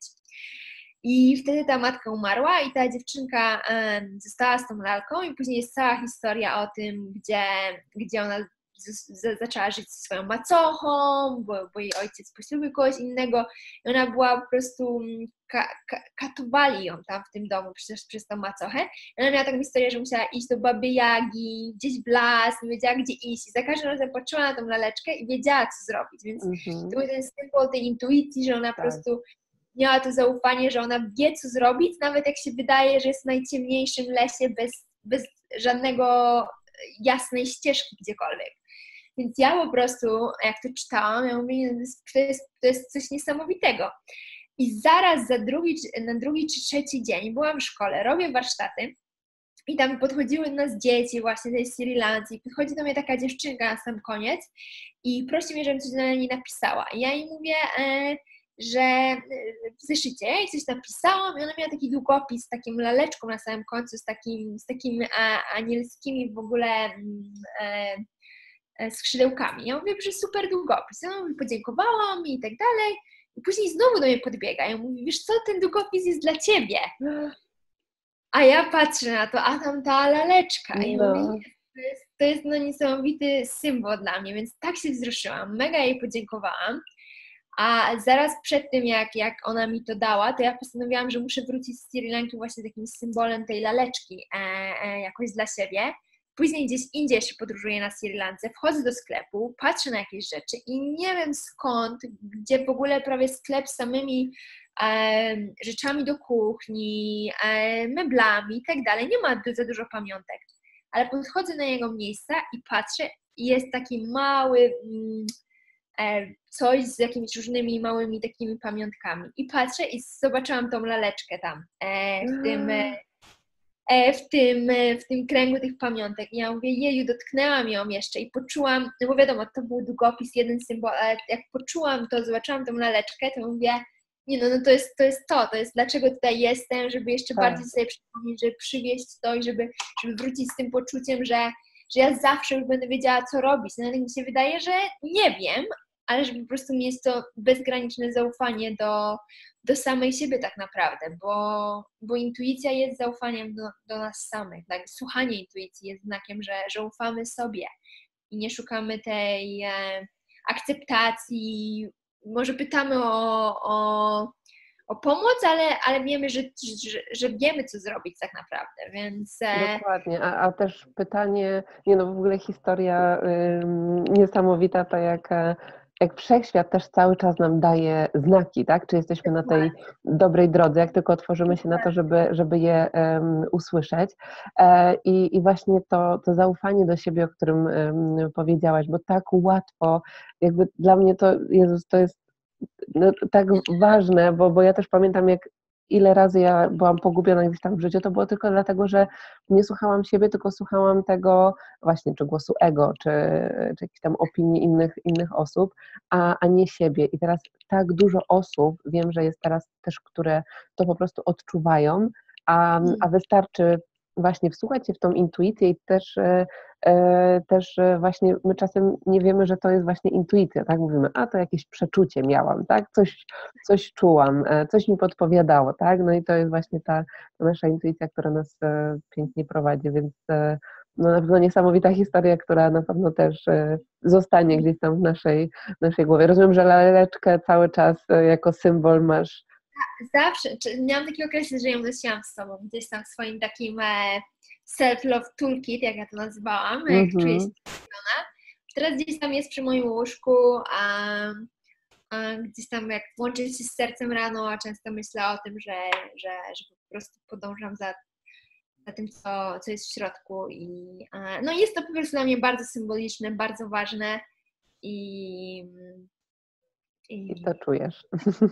I wtedy ta matka umarła i ta dziewczynka została z tą lalką i później jest cała historia o tym, gdzie, gdzie ona zaczęła żyć ze swoją macochą, bo, bo jej ojciec poślubił kogoś innego i ona była po prostu, mm, ka, ka, katowali ją tam w tym domu przez, przez tą macochę. I ona miała taką historię, że musiała iść do baby Jagi, gdzieś w las, nie wiedziała gdzie iść i za każdym razem patrzyła na tą laleczkę i wiedziała co zrobić, więc mm-hmm. to był ten symbol tej intuicji, że ona tak. po prostu miała to zaufanie, że ona wie co zrobić, nawet jak się wydaje, że jest w najciemniejszym lesie bez, bez żadnego jasnej ścieżki gdziekolwiek. Więc ja po prostu, jak to czytałam, ja mówię, to jest, to jest coś niesamowitego. I zaraz za drugi, na drugi czy trzeci dzień byłam w szkole, robię warsztaty i tam podchodziły do nas dzieci właśnie tej Sri Lanki. Podchodzi do mnie taka dziewczynka na sam koniec i prosi mnie, żebym coś na niej napisała. I ja jej mówię, e, że e, w zeszycie ja jej coś napisałam i ona miała taki długopis z takim laleczką na samym końcu, z, takim, z takimi anielskimi w ogóle mm, e, E, skrzydełkami. Ja mówię, że super długopis. Ja mówię, podziękowałam i tak dalej. I później znowu do mnie podbiega. Ja mówię, wiesz co, ten długopis jest dla ciebie. A ja patrzę na to, a tam ta laleczka. I no. mówię, to jest, to jest no niesamowity symbol dla mnie, więc tak się wzruszyłam. Mega jej podziękowałam. A zaraz przed tym, jak, jak ona mi to dała, to ja postanowiłam, że muszę wrócić z Sri Lanki właśnie takim symbolem tej laleczki e, e, jakoś dla siebie Później gdzieś indziej jeszcze podróżuję na Sri Lance, wchodzę do sklepu, patrzę na jakieś rzeczy i nie wiem skąd, gdzie w ogóle prawie sklep z samymi e, rzeczami do kuchni, e, meblami i tak dalej, nie ma za dużo pamiątek. Ale podchodzę na jego miejsca i patrzę i jest taki mały mm, coś z jakimiś różnymi małymi takimi pamiątkami. I patrzę i zobaczyłam tą laleczkę tam e, w tym e, E, w tym, e, w tym kręgu tych pamiątek. I ja mówię, jeju, dotknęłam ją jeszcze i poczułam, no bo wiadomo, to był długopis, jeden symbol, ale jak poczułam to, zobaczyłam tą laleczkę, to mówię, nie no, no to jest to, jest to, to jest dlaczego tutaj jestem, żeby jeszcze tak. bardziej sobie przypomnieć, żeby przywieźć to i żeby, żeby wrócić z tym poczuciem, że, że ja zawsze już będę wiedziała, co robić. No ale mi się wydaje, że nie wiem, ale że po prostu jest to bezgraniczne zaufanie do, do samej siebie tak naprawdę, bo, bo intuicja jest zaufaniem do, do nas samych. Tak? Słuchanie intuicji jest znakiem, że, że ufamy sobie i nie szukamy tej e, akceptacji. Może pytamy o, o, o pomoc, ale, ale wiemy, że, że, że, wiemy, co zrobić tak naprawdę, więc... E, Dokładnie, a, a też pytanie, nie no w ogóle historia niesamowita, to jak e, jak wszechświat też cały czas nam daje znaki, tak? Czy jesteśmy na tej dobrej drodze, jak tylko otworzymy się na to, żeby, żeby je um, usłyszeć. E, i, I właśnie to, to zaufanie do siebie, o którym um, powiedziałaś, bo tak łatwo, jakby dla mnie to, Jezus, to jest no, tak ważne, bo, bo ja też pamiętam, jak ile razy ja byłam pogubiona gdzieś tam w życiu, to było tylko dlatego, że nie słuchałam siebie, tylko słuchałam tego właśnie, czy głosu ego, czy, czy jakichś tam opinii innych, innych osób, a, a nie siebie. I teraz tak dużo osób, wiem, że jest teraz też, które to po prostu odczuwają, a, a wystarczy właśnie wsłuchać się w tą intuicję i też, e, e, też e, właśnie my czasem nie wiemy, że to jest właśnie intuicja, tak? Mówimy, a to jakieś przeczucie miałam, tak? Coś, coś czułam, coś mi podpowiadało, tak? No i to jest właśnie ta, nasza intuicja, która nas pięknie prowadzi, więc no na pewno niesamowita historia, która na pewno też zostanie gdzieś tam w naszej, w naszej głowie. Rozumiem, że laleczkę cały czas jako symbol masz zawsze, czy miałam taki okres, że ją nosiłam z sobą, gdzieś tam w swoim takim e, self-love toolkit, jak ja to nazwałam, mm -hmm. jak czuję się spełniona. Teraz gdzieś tam jest przy moim łóżku, a, a, gdzieś tam jak łączy się z sercem rano, a często myślę o tym, że, że, że po prostu podążam za, za tym, co, co jest w środku i a, no jest to po prostu dla mnie bardzo symboliczne, bardzo ważne i... I, I to czujesz.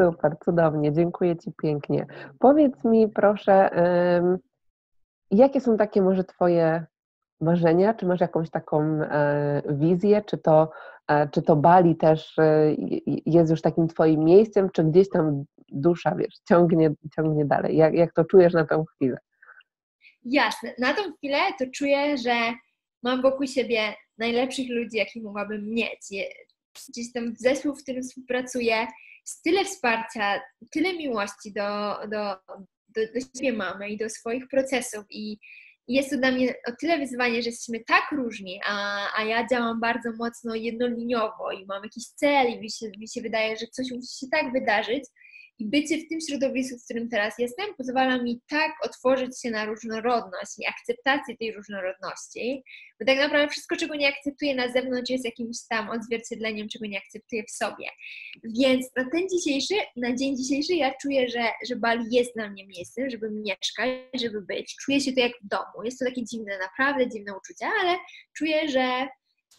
Super, cudownie, dziękuję Ci pięknie. Powiedz mi proszę, jakie są takie może Twoje marzenia? Czy masz jakąś taką e, wizję? Czy to, e, czy to Bali też e, jest już takim Twoim miejscem, czy gdzieś tam dusza, wiesz, ciągnie, ciągnie dalej? Jak, jak to czujesz na tą chwilę? Jasne, na tą chwilę to czuję, że mam wokół siebie najlepszych ludzi, jakich mogłabym mieć. Gdzieś tam zespół, w którym współpracuję, tyle wsparcia, tyle miłości do, do, do, do siebie mamy i do swoich procesów i jest to dla mnie o tyle wyzwanie, że jesteśmy tak różni, a, a ja działam bardzo mocno jednoliniowo i mam jakiś cel i mi się, mi się wydaje, że coś musi się tak wydarzyć, i bycie w tym środowisku, w którym teraz jestem, pozwala mi tak otworzyć się na różnorodność i akceptację tej różnorodności, bo tak naprawdę wszystko, czego nie akceptuję na zewnątrz, jest jakimś tam odzwierciedleniem, czego nie akceptuję w sobie. Więc na ten dzisiejszy, na dzień dzisiejszy ja czuję, że, że Bali jest dla mnie miejscem, żeby mieszkać, żeby być. Czuję się to jak w domu. Jest to takie dziwne, naprawdę dziwne uczucie, ale czuję, że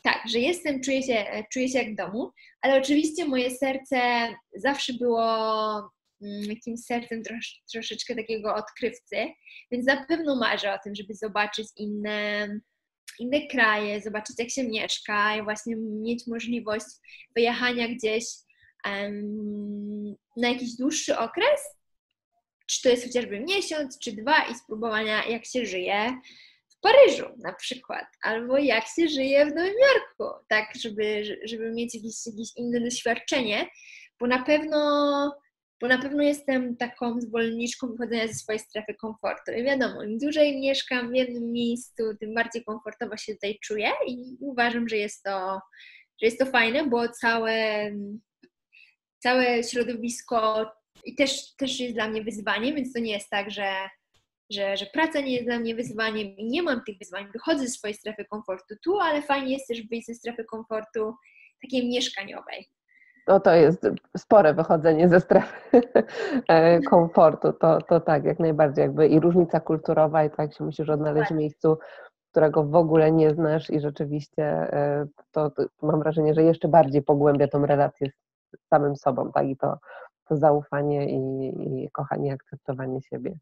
tak, że jestem, czuję się, czuję się jak w domu, ale oczywiście moje serce zawsze było mm, jakimś sercem trosz, troszeczkę takiego odkrywcy, więc na pewno marzę o tym, żeby zobaczyć inne, inne kraje, zobaczyć jak się mieszka i właśnie mieć możliwość wyjechania gdzieś um, na jakiś dłuższy okres, czy to jest chociażby miesiąc, czy dwa i spróbowania jak się żyje, w Paryżu na przykład, albo jak się żyje w Nowym Jorku, tak, żeby, żeby mieć jakieś, jakieś inne doświadczenie, bo na pewno bo na pewno jestem taką zwolenniczką wychodzenia ze swojej strefy komfortu. I wiadomo, im dłużej mieszkam w jednym miejscu, tym bardziej komfortowo się tutaj czuję i uważam, że jest to, że jest to fajne, bo całe, całe środowisko i też, też jest dla mnie wyzwaniem, więc to nie jest tak, że że, że praca nie jest dla mnie wyzwaniem i nie mam tych wyzwań, wychodzę ze swojej strefy komfortu tu, ale fajnie jest też wyjść ze strefy komfortu takiej mieszkaniowej. No to jest spore wychodzenie ze strefy e, komfortu, to, to tak, jak najbardziej jakby i różnica kulturowa i tak się musisz odnaleźć w miejscu, którego w ogóle nie znasz i rzeczywiście e, to, to mam wrażenie, że jeszcze bardziej pogłębia tą relację z samym sobą, tak, i to, to zaufanie i, i kochanie, akceptowanie siebie.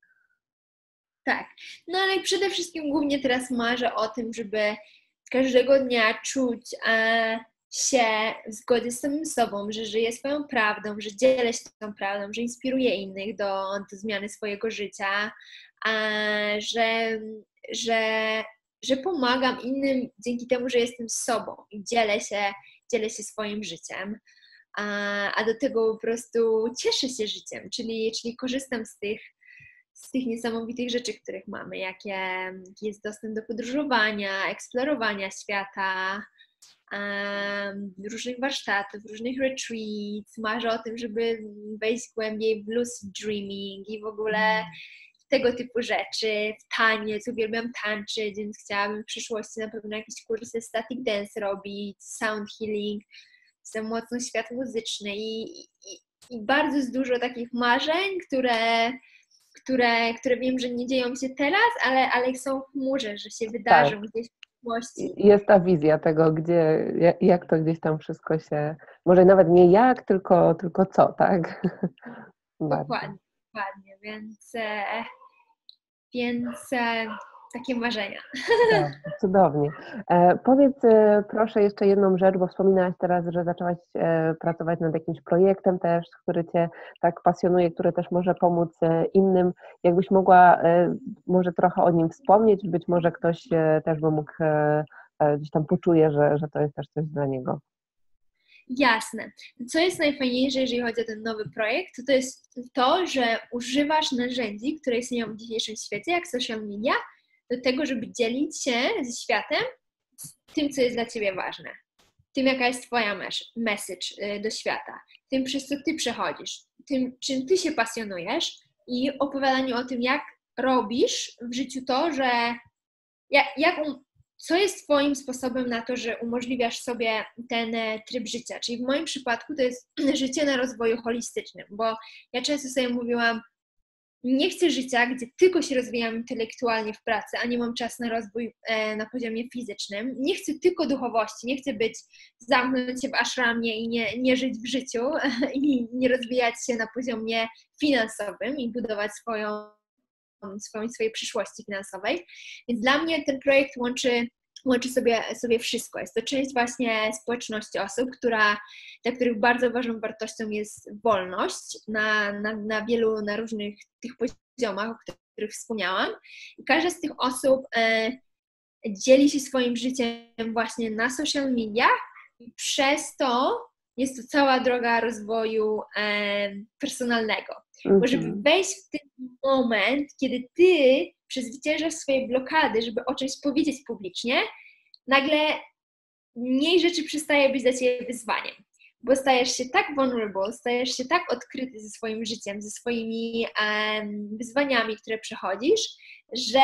Tak, no ale przede wszystkim głównie teraz marzę o tym, żeby każdego dnia czuć e, się w zgodzie z samym sobą, że żyję swoją prawdą, że dzielę się tą prawdą, że inspiruję innych do, do zmiany swojego życia, e, że, że, że pomagam innym dzięki temu, że jestem sobą i dzielę się, dzielę się swoim życiem. A, a do tego po prostu cieszę się życiem, czyli, czyli korzystam z tych z tych niesamowitych rzeczy, których mamy, jakie jaki jest dostęp do podróżowania, eksplorowania świata, um, różnych warsztatów, różnych retreats. Marzę o tym, żeby wejść głębiej w lucid dreaming i w ogóle mm. tego typu rzeczy, w taniec, uwielbiam tańczyć, więc chciałabym w przyszłości na pewno jakieś kursy static dance robić, sound healing, jestem mocno świat muzyczny i, i, i bardzo dużo takich marzeń, które które, które wiem, że nie dzieją się teraz, ale, ale są w chmurze, że się wydarzą tak. gdzieś w przyszłości. Jest ta wizja tego, gdzie, jak to gdzieś tam wszystko się, może nawet nie jak, tylko, tylko co, tak? Dokładnie, dokładnie, więc, e, więc e, takie marzenia. Tak, cudownie. E, powiedz e, proszę jeszcze jedną rzecz, bo wspominałaś teraz, że zaczęłaś e, pracować nad jakimś projektem też, który Cię tak pasjonuje, który też może pomóc e, innym. Jakbyś mogła e, może trochę o nim wspomnieć, być może ktoś e, też by mógł gdzieś tam poczuje, że, że to jest też coś dla niego. Jasne. Co jest najfajniejsze, jeżeli chodzi o ten nowy projekt, to, to jest to, że używasz narzędzi, które istnieją w dzisiejszym świecie, jak social media, do tego, żeby dzielić się ze światem tym, co jest dla Ciebie ważne, tym, jaka jest Twoja message y, do świata, tym, przez co Ty przechodzisz, tym, czym Ty się pasjonujesz i opowiadaniu o tym, jak robisz w życiu to, że jak, jak co jest Twoim sposobem na to, że umożliwiasz sobie ten e, tryb życia. Czyli w moim przypadku to jest życie na rozwoju holistycznym, bo ja często sobie mówiłam, nie chcę życia, gdzie tylko się rozwijam intelektualnie w pracy, a nie mam czasu na rozwój e, na poziomie fizycznym. Nie chcę tylko duchowości, nie chcę być, zamknąć się w ashramie i nie, nie żyć w życiu i nie rozwijać się na poziomie finansowym i budować swoją, swoją swojej przyszłości finansowej. Więc dla mnie ten projekt łączy łączy sobie, sobie wszystko. Jest to część właśnie społeczności osób, która, dla których bardzo ważną wartością jest wolność na, na, na wielu, na różnych tych poziomach, o których wspomniałam. I każda z tych osób e, dzieli się swoim życiem właśnie na social mediach i przez to jest to cała droga rozwoju e, personalnego. Bo żeby mhm. wejść w ten moment, kiedy ty przezwyciężasz swoje blokady, żeby o czymś powiedzieć publicznie, nagle mniej rzeczy przestaje być dla Ciebie wyzwaniem, bo stajesz się tak vulnerable, stajesz się tak odkryty ze swoim życiem, ze swoimi um, wyzwaniami, które przechodzisz, że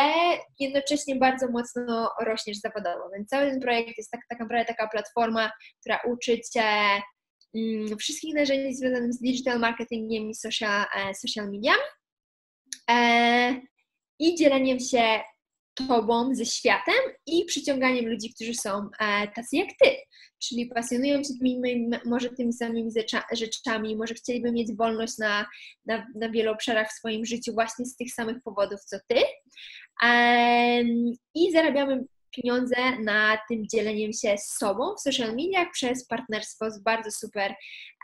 jednocześnie bardzo mocno rośniesz zawodowo. Więc cały ten projekt jest tak, tak naprawdę taka platforma, która uczy Cię um, wszystkich narzędzi związanych z digital marketingiem i social, e, social mediami. E, i dzieleniem się tobą, ze światem i przyciąganiem ludzi, którzy są e, tacy jak ty, czyli pasjonują się tymi, może tymi samymi rzeczami, może chcieliby mieć wolność na, na, na wielu obszarach w swoim życiu właśnie z tych samych powodów, co ty. I zarabiamy pieniądze na tym dzieleniem się z sobą w social mediach przez partnerstwo z bardzo super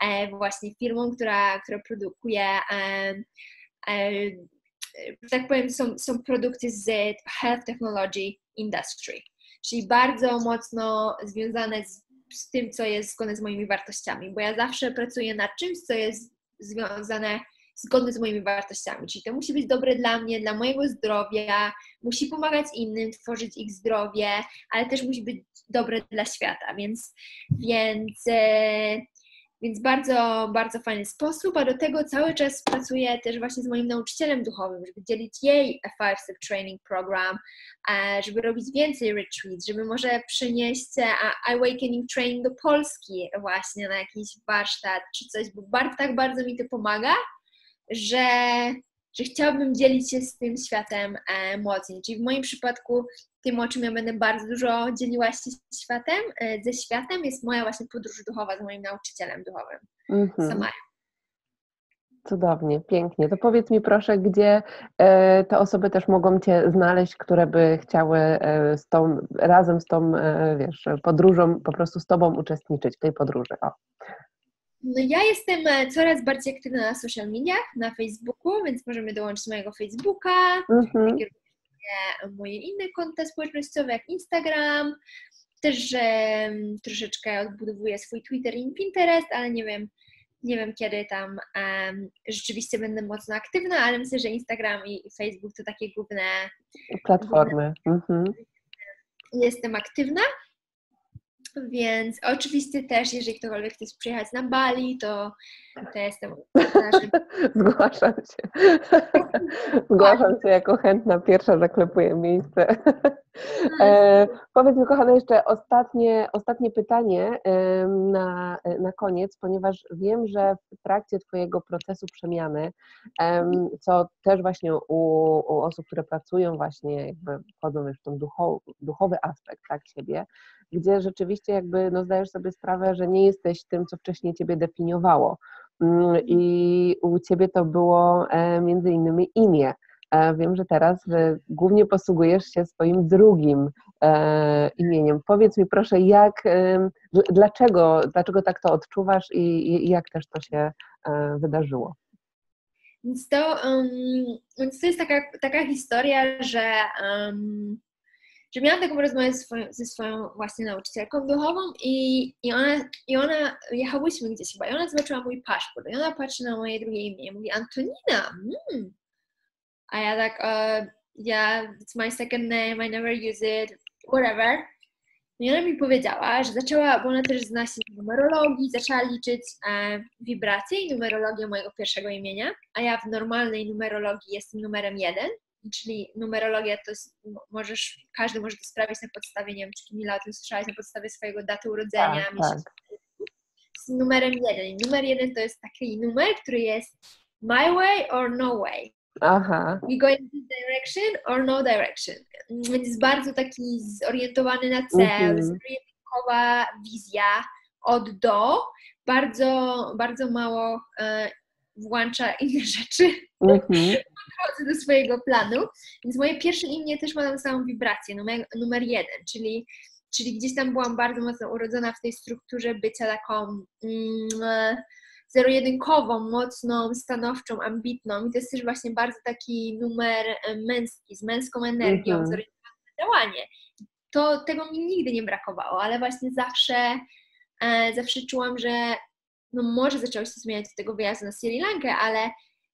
e, właśnie firmą, która, która produkuje że tak powiem, są, są produkty z Health Technology Industry, czyli bardzo mocno związane z, z tym, co jest zgodne z moimi wartościami, bo ja zawsze pracuję nad czymś, co jest związane zgodne z moimi wartościami, czyli to musi być dobre dla mnie, dla mojego zdrowia, musi pomagać innym, tworzyć ich zdrowie, ale też musi być dobre dla świata, więc, więc e, Więc bardzo, bardzo fajny sposób, a do tego cały czas pracuję też właśnie z moim nauczycielem duchowym, żeby dzielić jej a Five Step Training Program, e, żeby robić więcej retreats, żeby może przynieść Awakening Training do Polski właśnie na jakiś warsztat czy coś, bo bardzo, tak bardzo mi to pomaga, że że chciałabym dzielić się z tym światem e, mocniej. Czyli w moim przypadku tym, o czym ja będę bardzo dużo dzieliła się światem, e, ze światem, jest moja właśnie podróż duchowa z moim nauczycielem duchowym, mm-hmm. Cudownie, pięknie. To powiedz mi proszę, gdzie e, te osoby też mogą Cię znaleźć, które by chciały e, z tą, razem z tą, wiesz, podróżą, po prostu z Tobą uczestniczyć w tej podróży. O. No ja jestem e, coraz bardziej aktywna na social mediach, na Facebooku, więc możemy dołączyć mojego Facebooka, mhm. moje inne konta społecznościowe jak Instagram, też um, troszeczkę odbudowuję swój Twitter i Pinterest, ale nie wiem, nie wiem kiedy tam um, rzeczywiście będę mocno aktywna, ale myślę, że Instagram i, i Facebook to takie główne platformy. Główne, mhm. Jestem aktywna. Więc oczywiście też, jeżeli ktokolwiek chce przyjechać na Bali, to, to jestem. Zgłaszam się. Zgłaszam się jako chętna, pierwsza zaklepuję miejsce. E, powiedz mi, kochana, jeszcze ostatnie, ostatnie pytanie na, na koniec, ponieważ wiem, że w trakcie Twojego procesu przemiany, co też właśnie u, u osób, które pracują właśnie, jakby wchodzą już w ten duchowy, duchowy aspekt tak, siebie, gdzie rzeczywiście jakby no, zdajesz sobie sprawę, że nie jesteś tym, co wcześniej Ciebie definiowało. Mm, I u Ciebie to było e, między innymi imię. E, wiem, że teraz głównie posługujesz się swoim drugim e, imieniem. Powiedz mi proszę, jak, dlaczego, dlaczego tak to odczuwasz i, jak też to się wydarzyło? Więc to, um, więc to jest taka, taka historia, że um, że miałam taką rozmowę ze swoją, ze swoją właśnie nauczycielką duchową i, i, ona, i ona, jechałyśmy gdzieś chyba i ona zobaczyła mój paszport i ona patrzy na moje drugie imię i mówi Antonina, mm. A ja tak, uh, yeah, it's my second name, I never use it, whatever. I ona mi powiedziała, że zaczęła, bo ona też zna się z numerologii, zaczęła liczyć e, wibracje i numerologię mojego pierwszego imienia, a ja w normalnej numerologii jestem numerem jeden, czyli numerologia to jest, możesz, każdy może to sprawdzić na podstawie, nie wiem, czy Kamila o tym słyszałaś, na podstawie swojego daty urodzenia, tak, tak. z numerem jeden. I numer jeden to jest taki numer, który jest my way or no way. Aha. We go in this direction or no direction. Więc jest bardzo taki zorientowany na cel, mm -hmm. wizja od do, bardzo, bardzo mało e, włącza inne rzeczy. Mm -hmm do swojego planu, więc moje pierwsze imię też ma tą samą wibrację, numer, numer jeden, czyli, czyli gdzieś tam byłam bardzo mocno urodzona w tej strukturze bycia taką mm, zero-jedynkową, mocną, stanowczą, ambitną i to jest też właśnie bardzo taki numer e, męski, z męską energią, zorientowanym na działanie. To tego mi nigdy nie brakowało, ale właśnie zawsze, e, zawsze czułam, że no może zaczęło się zmieniać z tego wyjazdu na Sri Lankę, ale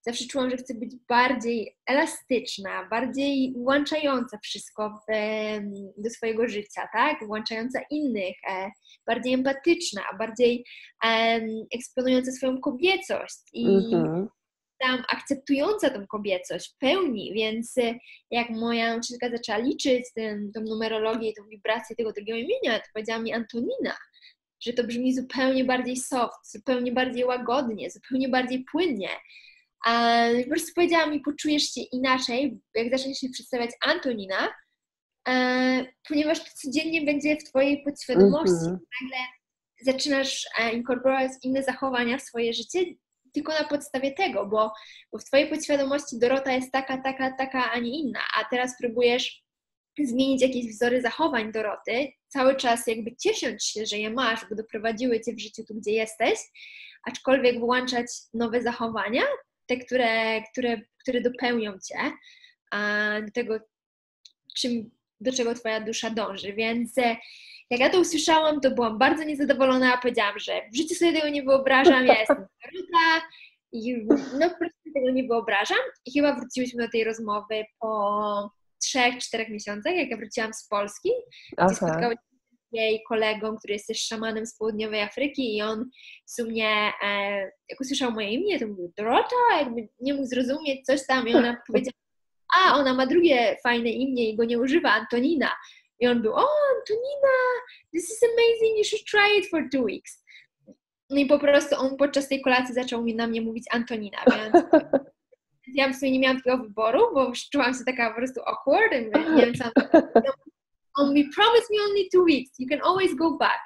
zawsze czułam, że chcę być bardziej elastyczna, bardziej włączająca wszystko w, do swojego życia, tak? Włączająca innych, e, bardziej empatyczna, bardziej eksponująca swoją kobiecość i mhm. tam akceptująca tą kobiecość w pełni, więc e, jak moja nauczycielka zaczęła liczyć ten, tą numerologię i tą wibrację tego drugiego imienia, to powiedziała mi Antonina, że to brzmi zupełnie bardziej soft, zupełnie bardziej łagodnie, zupełnie bardziej płynnie. Po prostu powiedziała mi, poczujesz się inaczej, jak zaczniesz się przedstawiać Antonina, e, ponieważ to codziennie będzie w Twojej podświadomości. -hmm. Nagle zaczynasz e, inkorporować inne zachowania w swoje życie tylko na podstawie tego, bo, bo w Twojej podświadomości Dorota jest taka, taka, taka, a nie inna, a teraz próbujesz zmienić jakieś wzory zachowań Doroty, cały czas jakby ciesząc się, że je masz, bo doprowadziły Cię w życiu tu, gdzie jesteś, aczkolwiek włączać nowe zachowania, te, które, które, które dopełnią cię do tego, czym, do czego twoja dusza dąży. Więc e, jak ja to usłyszałam, to byłam bardzo niezadowolona, powiedziałam, że w życiu sobie tego nie wyobrażam, ja jestem Karuta i no po prostu tego nie wyobrażam. I chyba wróciłyśmy do tej rozmowy po trzech, czterech miesiącach, jak ja wróciłam z Polski, Aha. gdzie spotkałyśmy jej kolegą, który jest też szamanem z południowej Afryki i on w sumie, e, jak usłyszał moje imię, to mówił Dorota, jakby nie mógł zrozumieć coś tam i ona powiedziała, a ona ma drugie fajne imię i go nie używa, Antonina. I on był, o Antonina, this is amazing, you should try it for two weeks. No i po prostu on podczas tej kolacji zaczął mi na mnie mówić Antonina, więc ja w sumie nie miałam tego wyboru, bo czułam się taka po prostu awkward, nie wiem co on mówi, promise me only two weeks, you can always go back.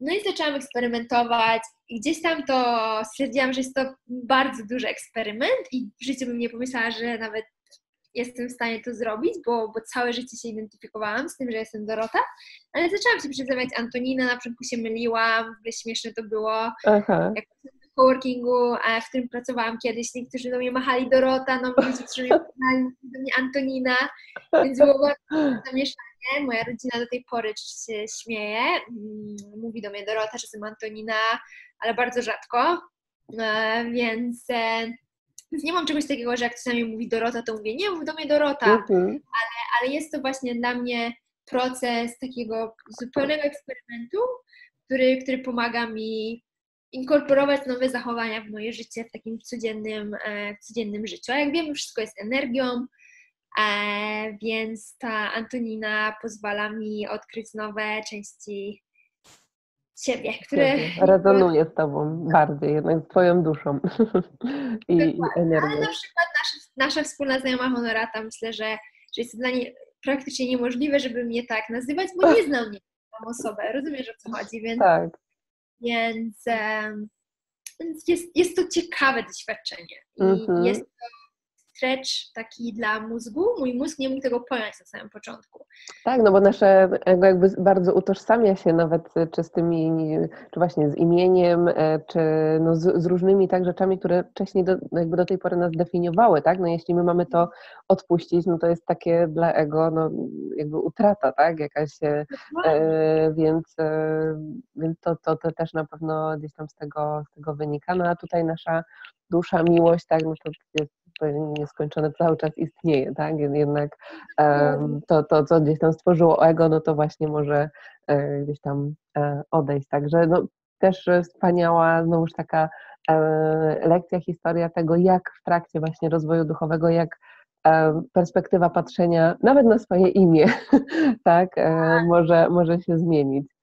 No i zaczęłam eksperymentować i gdzieś tam to stwierdziłam, że jest to bardzo duży eksperyment i w życiu bym nie pomyślała, że nawet jestem w stanie to zrobić, bo, bo całe życie się identyfikowałam z tym, że jestem Dorota, ale zaczęłam się przedstawiać Antonina, na początku się myliłam, w ogóle śmieszne to było. Aha. Jak w coworkingu, w którym pracowałam kiedyś, niektórzy do mnie machali Dorota, no ludzie, którzy mnie do mnie Antonina, więc było bardzo zamieszanie. Moja rodzina do tej pory się śmieje, mm, mówi do mnie Dorota, że jestem Antonina, ale bardzo rzadko, e, więc e, więc nie mam czegoś takiego, że jak ktoś na mnie mówi Dorota, to mówię, nie, mów do mnie Dorota, mhm. ale, ale jest to właśnie dla mnie proces takiego zupełnego eksperymentu, który, który pomaga mi inkorporować nowe zachowania w moje życie w takim codziennym, e, codziennym życiu. A jak wiemy, wszystko jest energią, więc ta Antonina pozwala mi odkryć nowe części siebie, które... Rezonuje z Tobą bardziej, jednak z Twoją duszą i, i energią. Ale na przykład nasza, nasza wspólna znajoma Honorata, myślę, że, że jest dla niej praktycznie niemożliwe, żeby mnie tak nazywać, bo nie znam mnie tą osobę, rozumiesz o co chodzi, więc, tak. więc, um, więc jest, jest to ciekawe doświadczenie i mm -hmm. jest to stretch taki dla mózgu. Mój mózg nie mógł tego pojąć na samym początku. Tak, no bo nasze jakby bardzo utożsamia się nawet czy z tymi, czy właśnie z imieniem, e, czy no z, z różnymi tak rzeczami, które wcześniej do, jakby do tej pory nas definiowały, tak? No jeśli my mamy to odpuścić, no to jest takie dla ego, no jakby utrata, tak? Jakaś, e, e więc, e, więc to, to, to też na pewno gdzieś tam z tego, z tego wynika. No a tutaj nasza dusza, miłość, tak, no to jest nieskończone cały czas istnieje, tak? Jednak um, to, to, co gdzieś tam stworzyło ego, no to właśnie może e, gdzieś tam e, odejść. Także no, też wspaniała znowuż taka e, lekcja, historia tego, jak w trakcie właśnie rozwoju duchowego, jak perspektywa patrzenia nawet na swoje imię, tak, tak. może, może się zmienić.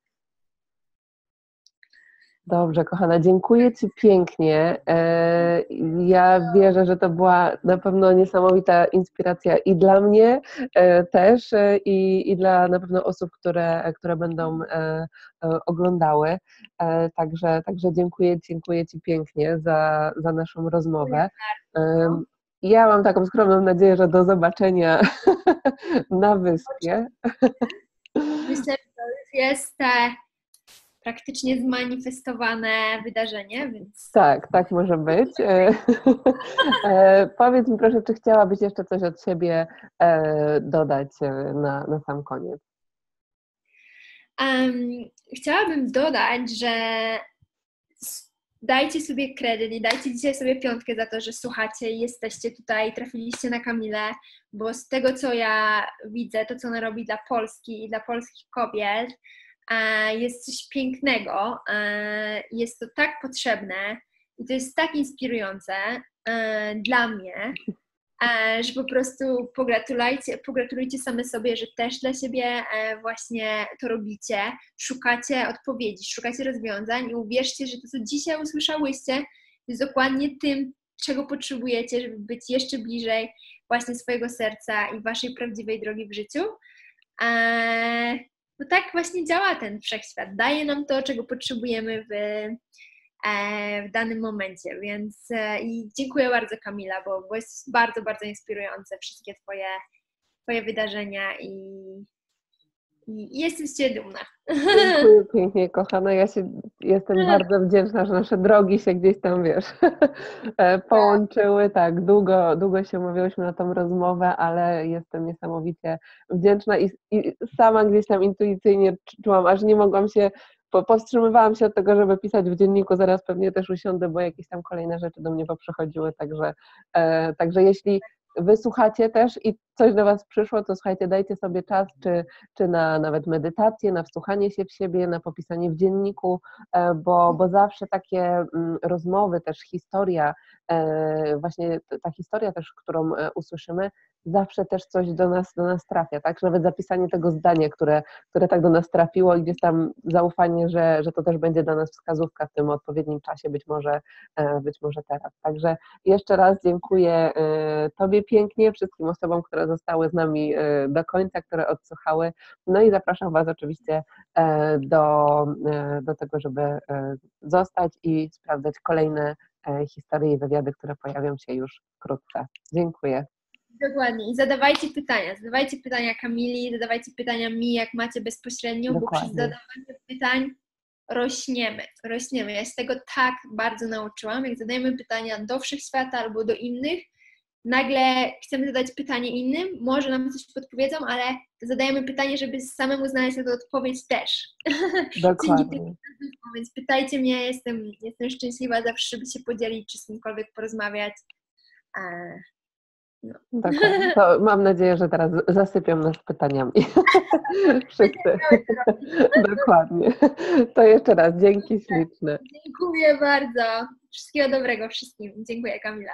Dobrze, kochana, dziękuję Ci pięknie. E, ja wierzę, że to była na pewno niesamowita inspiracja i dla mnie e, też, e, i, i dla na pewno osób, które, które będą oglądały. Także, także dziękuję, dziękuję Ci pięknie za, za naszą rozmowę. Ja mam taką skromną nadzieję, że do zobaczenia na wyspie. Myślę, że to już jest praktycznie zmanifestowane wydarzenie, więc... Tak, tak może być. E, e, powiedz mi proszę, czy chciałabyś jeszcze coś od siebie e, dodać na, na sam koniec? Um, chciałabym dodać, że dajcie sobie kredyt i dajcie dzisiaj sobie piątkę za to, że słuchacie i jesteście tutaj, trafiliście na Kamilę, bo z tego, co ja widzę, to, co ona robi dla Polski i dla polskich kobiet, jest coś pięknego, jest to tak potrzebne i to jest tak inspirujące dla mnie, że po prostu pogratulujcie, pogratulujcie same sobie, że też dla siebie właśnie to robicie, szukacie odpowiedzi, szukacie rozwiązań i uwierzcie, że to, co dzisiaj usłyszałyście, jest dokładnie tym, czego potrzebujecie, żeby być jeszcze bliżej właśnie swojego serca i waszej prawdziwej drogi w życiu. Bo tak właśnie działa ten wszechświat. Daje nam to, czego potrzebujemy w, e, w danym momencie. Więc e, i dziękuję bardzo Kamila, bo, bo jest bardzo, bardzo inspirujące wszystkie Twoje, twoje wydarzenia i, i jestem z Ciebie dumna. Dziękuję pięknie, kochana. Ja się jestem bardzo wdzięczna, że nasze drogi się gdzieś tam, wiesz, e, połączyły. Tak, długo, długo się mówiłyśmy na tą rozmowę, ale jestem niesamowicie wdzięczna i, i sama gdzieś tam intuicyjnie czułam, aż nie mogłam się powstrzymywałam się od tego, żeby pisać w dzienniku, zaraz pewnie też usiądę, bo jakieś tam kolejne rzeczy do mnie poprzychodziły, także, e, także jeśli wysłuchacie też i coś do Was przyszło, to słuchajcie, dajcie sobie czas, czy, czy na nawet medytację, na wsłuchanie się w siebie, na popisanie w dzienniku, e, bo, bo zawsze takie mm, rozmowy, też historia, e, właśnie ta historia też, którą e, usłyszymy, zawsze też coś do nas, do nas trafia, tak? Nawet zapisanie tego zdania, które, które tak do nas trafiło i gdzieś tam zaufanie, że, że to też będzie dla nas wskazówka w tym odpowiednim czasie, być może, być może teraz. Także jeszcze raz dziękuję Tobie pięknie, wszystkim osobom, które zostały z nami e, do końca, które odsłuchały. No i zapraszam Was oczywiście e, do, e, do tego, żeby zostać i sprawdzać kolejne historie i wywiady, które pojawią się już wkrótce. Dziękuję. Dokładnie. I zadawajcie pytania. Zadawajcie pytania Kamili, zadawajcie pytania mi, jak macie bezpośrednio, Dokładnie. bo przez zadawanie pytań rośniemy. Rośniemy. Ja się tego tak bardzo nauczyłam. Jak zadajemy pytania do wszechświata albo do innych, nagle chcemy zadać pytanie innym, może nam coś podpowiedzą, ale zadajemy pytanie, żeby samemu znaleźć na to odpowiedź też. Dokładnie. Więc pytajcie mnie, jestem, jestem szczęśliwa zawsze, żeby się podzielić, czy z kimkolwiek porozmawiać. No. Dokładnie. To mam nadzieję, że teraz zasypią nas pytaniami. Wszyscy. Dokładnie. To jeszcze raz dzięki śliczne. Dziękuję bardzo. Wszystkiego dobrego wszystkim. Dziękuję Kamila.